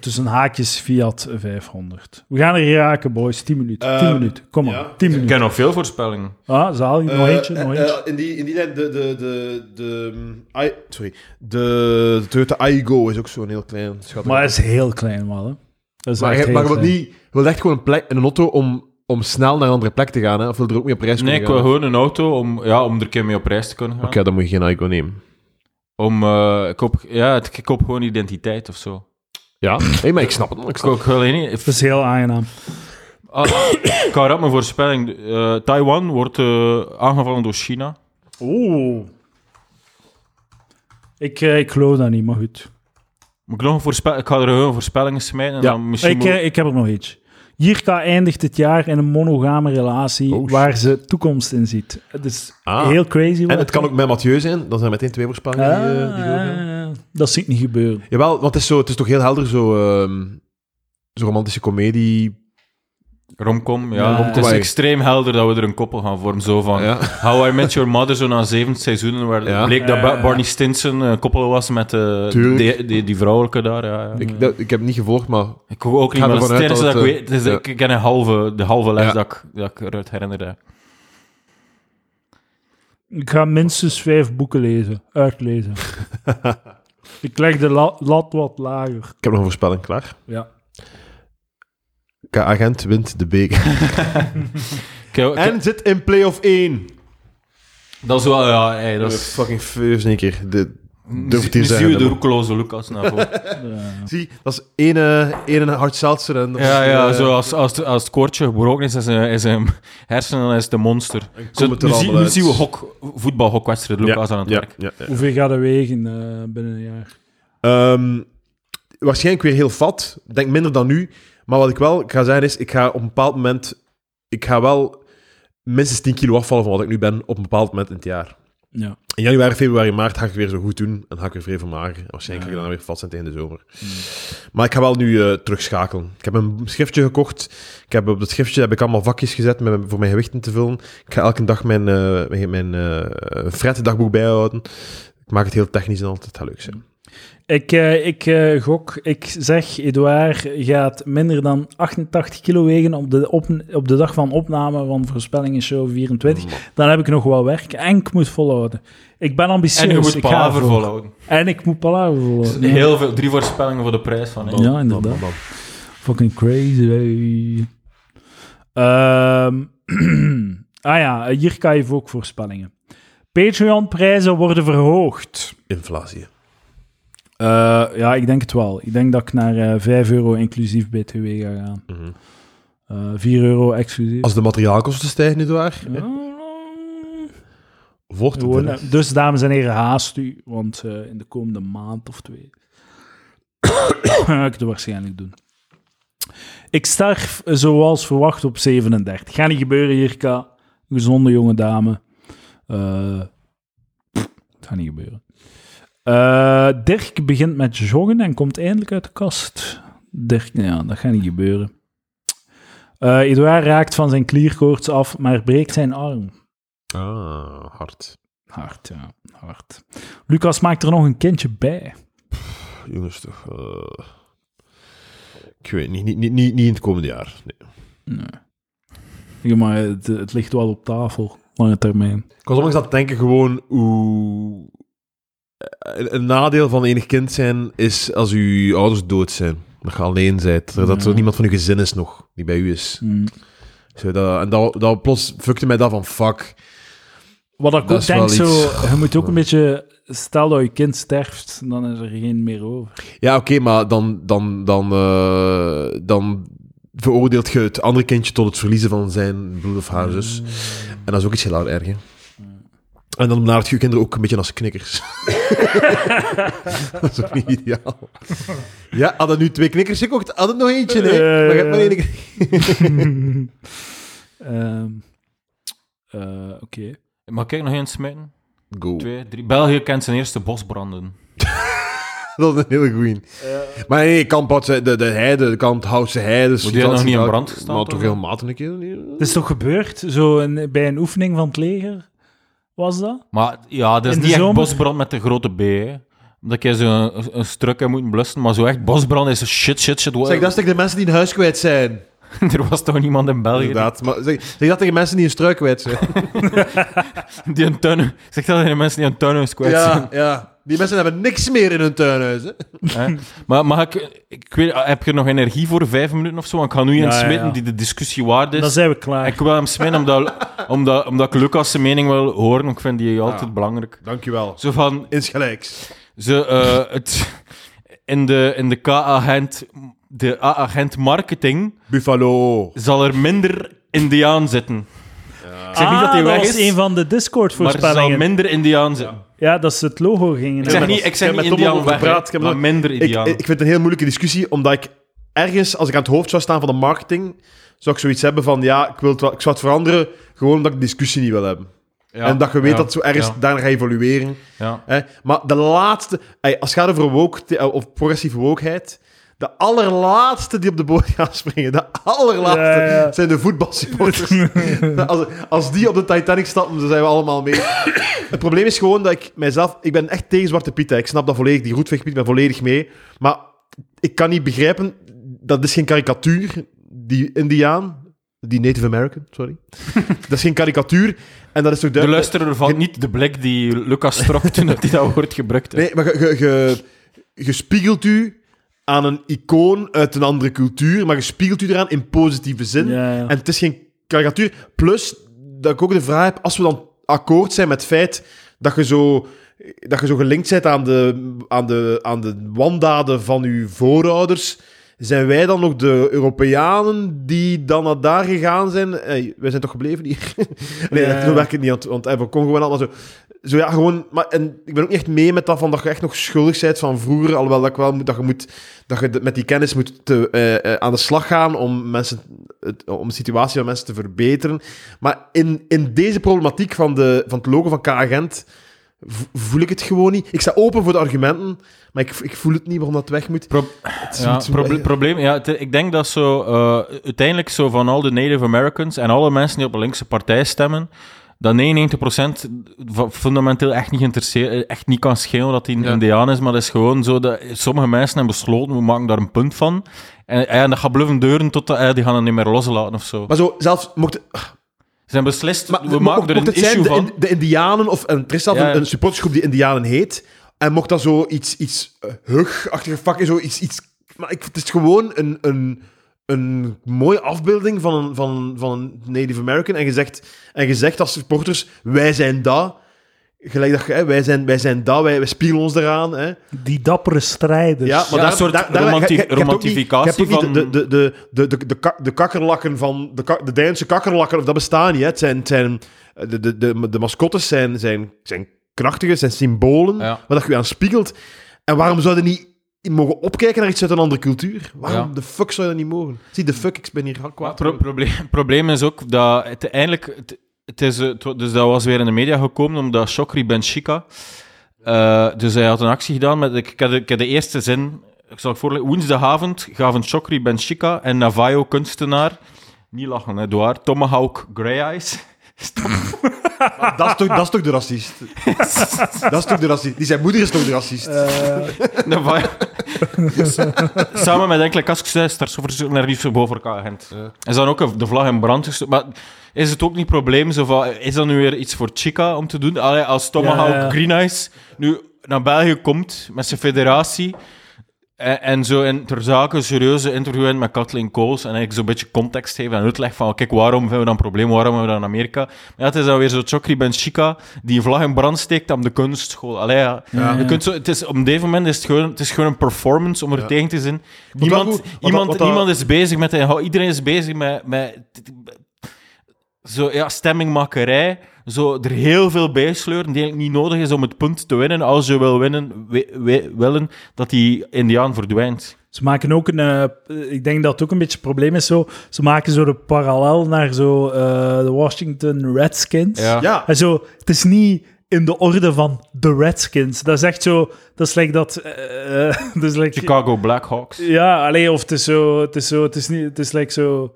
Tussen haakjes Fiat 500. We gaan er geraken, boys. 10 minuten. Eh, 10 minuten. Kom maar. ja. 10 Ik minuten. ken nog veel voorspellingen. Ah, zalig. Nog Eh, eentje, nog eh, eentje. eh, in, die, in die lijn, de, de, de, de, mm, I, sorry, de, de Toyota Aygo is ook zo'n heel klein schattig. Maar het is heel klein wel, hè. Dat is maar, echt je, heel maar je wilt klein. niet, je wilt echt gewoon een, plek, een auto om, om snel naar een andere plek te gaan, hè? of wil je er ook mee op reis Nee, kunnen ik wil gaan? gewoon een auto om, ja, om er een keer mee op reis te kunnen gaan. Oké, dan moet je geen Aygo nemen. Om, eh, ik, koop, ja, ik koop gewoon identiteit of zo. Ja, hey, maar ik snap het. Ik snap niet... Dat is heel aangenaam. Ah, ik ga erop mijn voorspelling. Eh, Taiwan wordt eh, aangevallen door China. Oeh. Ik, eh, ik geloof dat niet, maar goed. Moet ik nog een voorspel... Ik ga er gewoon voorspellingen smijten en Ja. dan misschien... Ik, moet- eh, ik heb er nog eentje. Jirka eindigt dit jaar in een monogame relatie Oh, shit. waar ze toekomst in ziet. Het is Ah. heel crazy. En het kan ook met Mathieu zijn, dan zijn meteen twee voorspellingen die, eh, die doorgaan. Dat zie ik niet gebeuren. Jawel, want het is, zo, het is toch heel helder, zo, ehm zo romantische komedie. Romcom, ja. Ja, het is extreem helder dat we er een koppel gaan vormen. Zo van Ja. How I Met Your Mother, zo na zeven seizoenen, waar Ja. bleek dat Ba-. Barney Stinson een koppel was met eh, die, die, die vrouwelijke daar. Ja, ja. Ik, dat, ik heb het niet gevolgd, maar Ik hoor ook niet, maar dat is ervan het dat, ik weet. Ja. Ik ken een halve, de halve les Ja. dat, ik, dat ik eruit herinnerde. Ik ga minstens vijf boeken lezen, uitlezen. [laughs] ik leg de la- lat wat lager. ik heb nog een voorspelling klaar. Ja. K-agent wint de beker. [laughs] En zit in play-off 1. dat is wel, ja, hey, dat is... fucking fus een keer. De, durf het Nu hier zie zeggen. je de roekeloze Lucas naar voren. [laughs] Ja. Zie, dat is ene, ene hard seltzer en dat ja, is, ja, eh, zo als, als, als het koortje gebroken is, is een, is een hersenen is de monster. Zo, nu, het er zie, nu zien we hok, voetbalhokwedstrijd Lucas aan het ja, werk. Ja, ja. Hoeveel gaat er wegen eh, binnen een jaar? Ehm, waarschijnlijk weer heel fat. Ik denk minder dan nu. Maar wat ik wel ga zeggen is, ik ga op een bepaald moment... Ik ga wel minstens 10 kilo afvallen van wat ik nu ben op een bepaald moment in het jaar. Ja. In januari, februari, maart ga ik weer zo goed doen. En ga ik weer vrij vermageren. En Waarschijnlijk Ja. ga ik dan weer vast zijn tegen de zomer. Maar ik ga wel nu eh, terugschakelen. Ik heb een schriftje gekocht. Ik heb op dat schriftje heb ik allemaal vakjes gezet met, voor mijn gewichten te vullen. Ik ga elke dag mijn, eh mijn, mijn eh, fret-dagboek bijhouden. Ik maak het heel technisch en altijd. Het gaat leuk zijn. Ik, eh, ik eh, gok, ik zeg, Edouard gaat minder dan 88 kilo wegen op de, op, op de dag van opname van Voorspellingen Show 24. Man. Dan heb ik nog wel werk en ik moet volhouden. Ik ben ambitieus. En je moet palaver volhouden. En ik moet palaver volhouden. Heel veel, drie voorspellingen voor de prijs van. hè. Ja, inderdaad. Fucking crazy. Ehm, [clears throat] ah ja, hier kan je ook voorspellingen. Patreon-prijzen worden verhoogd. Inflatie. Eh, ja, ik denk het wel. Ik denk dat ik naar eh 5 euro inclusief BTW ga gaan. Eh 4 euro exclusief. Als de materiaalkosten stijgen, niet waar? Ja. Gewoon, eh, dus dames en heren, haast u, want eh, in de komende maand of twee [coughs] ga ik het waarschijnlijk doen. Ik sterf eh, zoals verwacht op 37. Gaat niet gebeuren, Jirka. Gezonde jonge dame. Eh, pff, het gaat niet gebeuren. Eh, Dirk begint met joggen en komt eindelijk uit de kast. Dirk, ja, dat gaat niet gebeuren. Eh Edouard raakt van zijn klierkoorts af, maar breekt zijn arm. Ah, hard. Hard, ja, hard. Lucas maakt er nog een kindje bij. Jongens, toch. eh, ik weet niet, niet, niet, niet, niet in het komende jaar. Nee. Nee. Ja, maar het, het ligt wel op tafel, lange termijn. Ik was onlangs aan het denken gewoon hoe... Een, een nadeel van enig kind zijn is als uw ouders dood zijn. Dat je alleen bent. Dat Ja. er niemand van uw gezin is nog, die bij u is. Mm. Zo, dat, en dat, dat plots fuckte mij dat van fuck. Wat ik Dat ook denk, zo, iets. je moet ook een beetje... Stel dat je kind sterft, dan is er geen meer over. Ja, oké, maar dan, dan, dan, eh, dan veroordeelt je het andere kindje tot het verliezen van zijn broer of haar zus. En dat is ook iets heel erg, hè. En dan benadert je je kinderen ook een beetje als knikkers. [laughs] dat is ook niet ideaal. Ja, hadden nu twee knikkers gekocht, had het nog eentje, nee. Eh, maar je hebt maar één. [laughs] Ehm, eh, Oké. Mag ik nog eens smijten? Go. Twee, drie. België kent zijn eerste bosbranden. [laughs] Dat is een hele goeie. Maar nee, Kamphoutse, de, de heide, de Kamphoutse heide... Had nog niet in brand gestaan, Maar toch? toch regelmatig een keer. niet? Het is toch gebeurd, zo een, bij een oefening van het leger? Was dat? Maar ja, dat is In niet echt zomer? bosbrand met de grote B. Hè. Omdat je zo een, een struk hebt moeten blussen. Maar zo echt bosbrand is shit, shit, shit. Zeg, dat is tegen de mensen die een huis kwijt zijn. [laughs] er was toch niemand in België Inderdaad. Maar zeg, zeg dat tegen mensen die een struik kwijt zijn. [laughs] die een tuin... Zeg dat tegen de mensen die een tuinhuis kwijt zijn. ja, ja. Die mensen hebben niks meer in hun tuinhuis. Hè? Maar mag ik... ik weet, heb je nog energie voor vijf minuten of zo? Want ik ga nu Ja, ja, smitten ja. die de discussie waard is. Dan zijn we klaar. Ik wil hem smitten omdat, [laughs] omdat, omdat ik Lucas' zijn mening wil horen. Ik vind die altijd Ja. belangrijk. Dankjewel. Zo van... Insgelijks. Ze, eh, het, in de, in de K-agent... De A-agent marketing Buffalo. zal er minder Indiaan zitten. Ik zeg niet dat hij weg was is, een van de maar zal Discord-voorspellingen. minder Indiaan zitten. Ja, dat ze het logo gingen. Ik zeg niet, dat- ik zeg ik heb niet met Tom Indiaan over weg, gepraat, ik heb maar minder Ik, Indiaan. ik vind het een heel moeilijke discussie, omdat ik ergens, als ik aan het hoofd zou staan van de marketing, zou ik zoiets hebben van, ja, ik, wil het wel, ik zou het veranderen, gewoon omdat ik discussie niet wil hebben. Ja, en dat je weet ja, dat het zo ergens ja, daarna gaat evolueren. ja. Hè? Maar de laatste, ey, als het gaat over woke, eh, of progressieve wokeheid, de allerlaatste die op de boot gaan springen, de allerlaatste, Ja, ja. zijn de voetbalsupporters. [laughs] als, als die op de Titanic stappen, dan zijn we allemaal mee. Het probleem is gewoon dat ik mijzelf... Ik ben echt tegen Zwarte Piet, hè. ik snap dat volledig, die roetveegpiet, ik ben volledig mee. Maar ik kan niet begrijpen, dat is geen karikatuur, die Indiaan, die Native American, sorry. [laughs] dat is geen karikatuur, en dat is toch De luisteraar valt niet de blik die Lucas trok toen dat hij dat woord gebruikt heeft. Nee, maar je spiegelt u aan een icoon uit een andere cultuur, maar je spiegelt u eraan in positieve zin. Ja, ja. En het is geen karikatuur. Plus, dat ik ook de vraag heb, als we dan akkoord zijn met het feit dat je zo, dat je zo gelinkt bent aan de, aan, de, aan de wandaden van uw voorouders, zijn wij dan nog de Europeanen die dan naar daar gegaan zijn? Hey, wij zijn toch gebleven hier? [laughs] nee, Ja, zo werkt niet, want, want Congo en allemaal zo. Zo ja, gewoon... Maar, en ik ben ook niet echt mee met dat van dat je echt nog schuldig bent van vroeger, alhoewel dat ik wel moet, dat je moet... Dat je met die kennis moet te, eh, eh, aan de slag gaan om, mensen, het, om de situatie van mensen te verbeteren. Maar in, in deze problematiek van, de, van het logo van K-agent voel ik het gewoon niet. Ik sta open voor de argumenten, maar ik, ik voel het niet waarom dat weg moet. Pro- Het Ja, iets- proble- probleem, ja, het- ik denk dat zo eh, uiteindelijk zo van al de Native Americans en alle mensen die op een linkse partij stemmen, dat 99% va- fundamenteel echt niet geïnteresseerd, echt niet kan schelen dat hij een Ja. Indiaan is, maar dat is gewoon zo dat sommige mensen hebben besloten, we maken daar een punt van. En, en dat gaat bluffen deuren tot eh, die gaan het niet meer loslaten of zo. Maar zo, zelfs mocht, Ze hebben beslist, Maar we mocht- maken er een zijn issue de, van. de Indianen, of een, er is zelfs Ja, een, een supportersgroep die Indianen heet, en mocht dat zo iets, iets uh, hug-achtige vakken, zo iets, iets... Maar ik, het is gewoon een, een, een mooie afbeelding van een, van, van een Native American, en gezegd, en gezegd als supporters, wij zijn dat... Gelijk dat hè, wij zijn, wij zijn dat, wij, wij spiegelen ons eraan. Hè. Die dappere strijders. Ja, maar Ja, daar, een soort daar, daar, romanti- romantificatie van- De, de, de, de, de, de, de kakkerlakken van... De, kak- de Deinse kakkerlakken, of dat bestaan niet. Hè. Het zijn, het zijn, de, de, de, de mascottes zijn, zijn, zijn krachtige, zijn symbolen, Ja. waar dat je je aan spiegelt. En waarom zouden niet mogen opkijken naar iets uit een andere cultuur? Waarom Ja. de fuck zou je dat niet mogen? Zie, de fuck, ik ben hier kwaad. pro- probleem, probleem is ook dat het uiteindelijk... Het, het is, het dus dat was weer in de media gekomen, omdat Chokri Benchika... eh dus hij had een actie gedaan met... Ik, ik, heb, de, ik heb de eerste zin... Ik zal het voorlezen. Woensdagavond gaven Chokri Benchika en Navajo kunstenaar... Niet lachen, hè, Doar. Tomahawk Grey Eyes... dat, is toch, dat is toch de racist? [laughs] dat is toch de racist? Die zijn moeder is toch de racist? Navajo... Samen met enkele zo naar liefst boven elkaar agent. Is dan ook de vlag in brand gestoken. Maar is het ook niet het probleem? Zo van, is dat nu weer iets voor Chica om te doen? Allee, als Tomahawk Ja, ja. Green Eyes nu naar België komt met zijn federatie en, en zo in ter zake een serieuze interview in met Kathleen Coles en eigenlijk zo'n beetje context geven en uitleg van kijk, waarom vinden we dat een probleem, waarom hebben we dat in Amerika? Maar ja, het is dan weer zo Chokri Ben Chica die een vlag in brand steekt aan de kunstschool. Allee, ja. Ja. Je kunt zo, het is, op deze moment is het gewoon, het is gewoon een performance om er Ja. tegen te zijn. Niemand, wat iemand, dat- wat dat- niemand is bezig met... Iedereen is bezig met... met zo, ja, stemmingmakerij. Zo, er heel veel bijsleuren die eigenlijk niet nodig is om het punt te winnen. Als je wil winnen, wi- wi- willen dat die Indiaan verdwijnt. Ze maken ook een... eh, ik denk dat het ook een beetje het probleem is zo... Ze maken zo de parallel naar zo eh, de Washington Redskins. Ja. ja, En zo, het is niet in de orde van de Redskins. Dat is echt zo... Dat is like dat... eh, [laughs] dat is like, Chicago Blackhawks. Ja, alleen of het is zo... Het is zo... Het is niet... Het is like zo...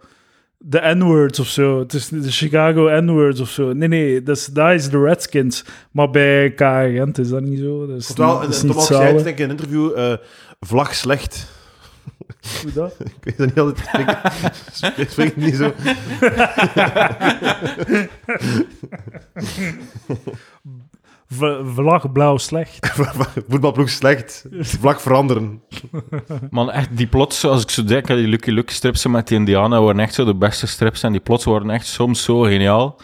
De N-words of zo. Het is de Chicago N-words of zo. Nee, nee, dat is, dat is de Redskins. Maar bij K-agent is dat niet zo. Dat is wel, niet, dat is en niet zei denk ik, in een interview, eh, vlag slecht. Hoe dat? [laughs] Ik weet dat niet altijd. Spreek, spreek het niet zo. [laughs] V- vlag blauw slecht. [laughs] Voetbalploeg slecht. Vlag veranderen. Man, echt, die plots, als ik zo denk, die Lucky Luke strips met die Indianen waren echt zo de beste strips. En die plots worden echt soms zo geniaal.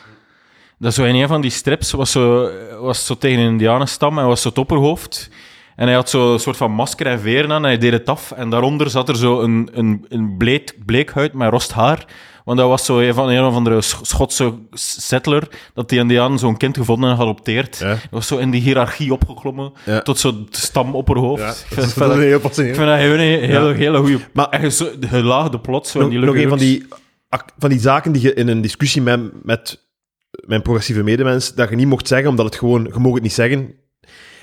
Dat is zo in een van die strips was zo, was zo tegen een Indianenstam en was zo het opperhoofd. En hij had zo een soort van masker en veren aan en hij deed het af. En daaronder zat er zo een, een, een bleek, bleek huid met rost haar. Want dat was zo een van een of andere Sch- Schotse settler, dat die Indianen zo'n kind gevonden en geadopteerd. Ja. Dat was zo in die hiërarchie opgeklommen, Ja. tot zo'n stamopperhoofd. Ja, Ik dat vind wel- heel ik vind dat gewoon een hele, hele goede... Maar- echt gelaagde plot, zo in Nog, die nog een van die, van die zaken die je in een discussie met, met mijn progressieve medemens, dat je niet mocht zeggen, omdat het gewoon, je mag het niet zeggen,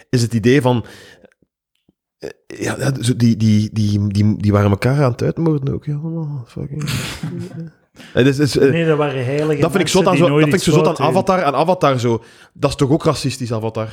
is het idee van, eh, ja, die, die, die, die, die waren elkaar aan het uitmoorden ook. Ja, oh, fucking. [laughs] Het is, is, eh, Nee, dat waren heilige dat vind ik zo aan, die zo, dat vind ik zo zot aan. Avatar. Aan Avatar zo, dat is toch ook racistisch, Avatar?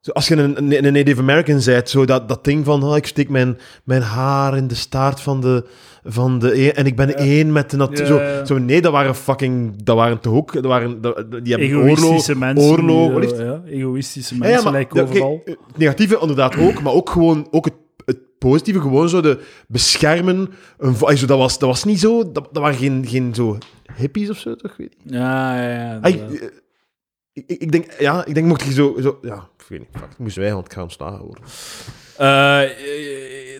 Zo, als je een, een, een Native American bent, zo dat, dat ding van, oh, ik steek mijn, mijn haar in de staart van de, van de een- en ik ben Ja. één met de natuur. Ja, Zo, zo, nee, dat waren fucking, dat waren toch ook, dat waren, dat, die hebben Egoïstische oorlog, mensen. oorlog, die, eh, ja, egoïstische mensen, ja, maar, lijken ja, kijk, overal. het negatieve inderdaad ook, maar ook gewoon ook het, het positieve, gewoon zo de beschermen. Een, zo, dat, was, dat was niet zo, dat, dat waren geen, geen zo hippies of zo, toch? Weet ik. Ja, ja, ja. Ah, dat- ik, eh, ik, ik denk, ja, ik denk, mocht je zo, zo ja, ik weet niet, fuck, ik moest wij, want ik ga staan worden. Eh,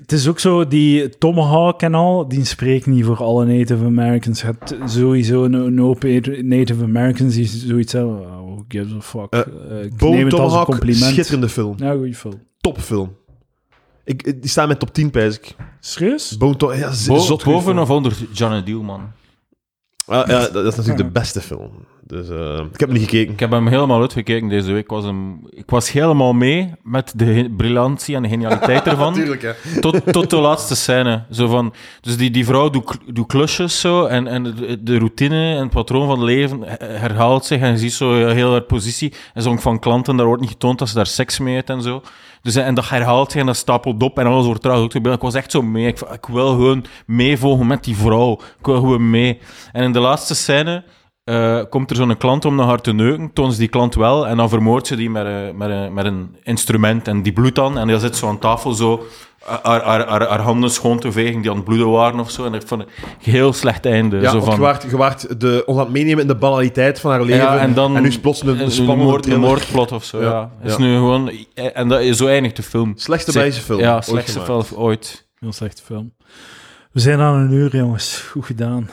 het is ook zo, die Tomahawk en al, die spreekt niet voor alle Native Americans. Je hebt sowieso een, hoop Native Americans die zoiets hebben, oh, who gives a fuck. Eh, Eh, ik neem het als een compliment. schitterende film. Ja, goeie film. Topfilm. Ik, die staat in mijn top 10, pijs ik. Serieus? Bone Tom- ja, z- Bo- zot goeie boven film. of onder John Deal, man. Ah, ja, dat is natuurlijk de beste film. Dus eh, ik heb hem niet gekeken. Ik heb hem helemaal uitgekeken deze week. Ik was, hem, ik was helemaal mee met de briljantie en de genialiteit [laughs] ervan. Natuurlijk, hè. tot, tot de laatste scène. Zo van, dus die, die vrouw doet, kl- doet klusjes zo, en, en de, de routine en het patroon van het leven her- herhaalt zich. En je ziet zo heel haar positie. En zo'n van klanten, daar wordt niet getoond dat ze daar seks mee heeft en zo. Dus, en dat herhaalt zich en dat stapelt op en alles wordt traag uitgebeeld. Ik was echt zo mee. Ik, ik wil gewoon meevolgen met die vrouw. Ik wil gewoon mee. En in de laatste scène eh, komt er zo'n klant om naar haar te neuken. Toont ze die klant wel en dan vermoordt ze die met, een- met, een- met een instrument en die bloedt dan. En dan zit zo aan tafel zo haar, haar, haar, haar handen schoon te vegen die aan het bloeden waren of zo. En ik vond het een heel slecht einde. Ja, zo van, je waart, je waart de, ons aan het meenemen in de banaliteit van haar leven. Ja, en dan- nu is plots een, een een, moord, een moordplot of zo. Ja, Ja, Is nu gewoon, en dat, is zo eindigt de film. Slechtste Belgische film. Ja, slechtste film ooit. Heel slechte film. We zijn aan een uur, jongens. Goed gedaan.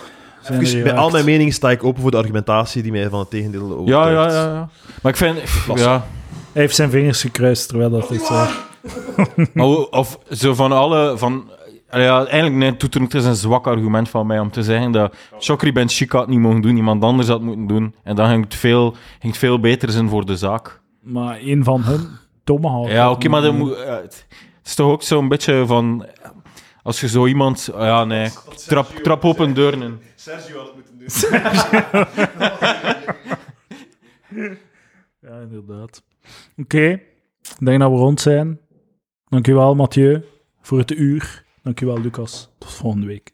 Even, bij al mijn meningen sta ik open voor de argumentatie die mij van het tegendeel Ja, overtuigt. ja, ja, ja. Maar ik vind, [laughs] ja, Hij heeft zijn vingers gekruist terwijl dat dit zo... [laughs] Maar hoe- of zo van alle, van, ja, eigenlijk nee, het is een zwak argument van mij om te zeggen dat Chokri Ben Chica het niet mogen doen, iemand anders had moeten doen. En dan ging het veel, ging het veel beter zijn voor de zaak. Maar een van hun, Tomahawk. Ja, oké, maar dat moet, eh, het is toch ook zo'n beetje van, als je zo iemand, ah ja, nee, trap, trap open deuren in. Sergio had het moeten doen. [laughs] Ja, inderdaad. Oké, ik denk dat we rond zijn. Dankjewel, Mathieu, voor het uur. Dankjewel, Lucas. Tot volgende week.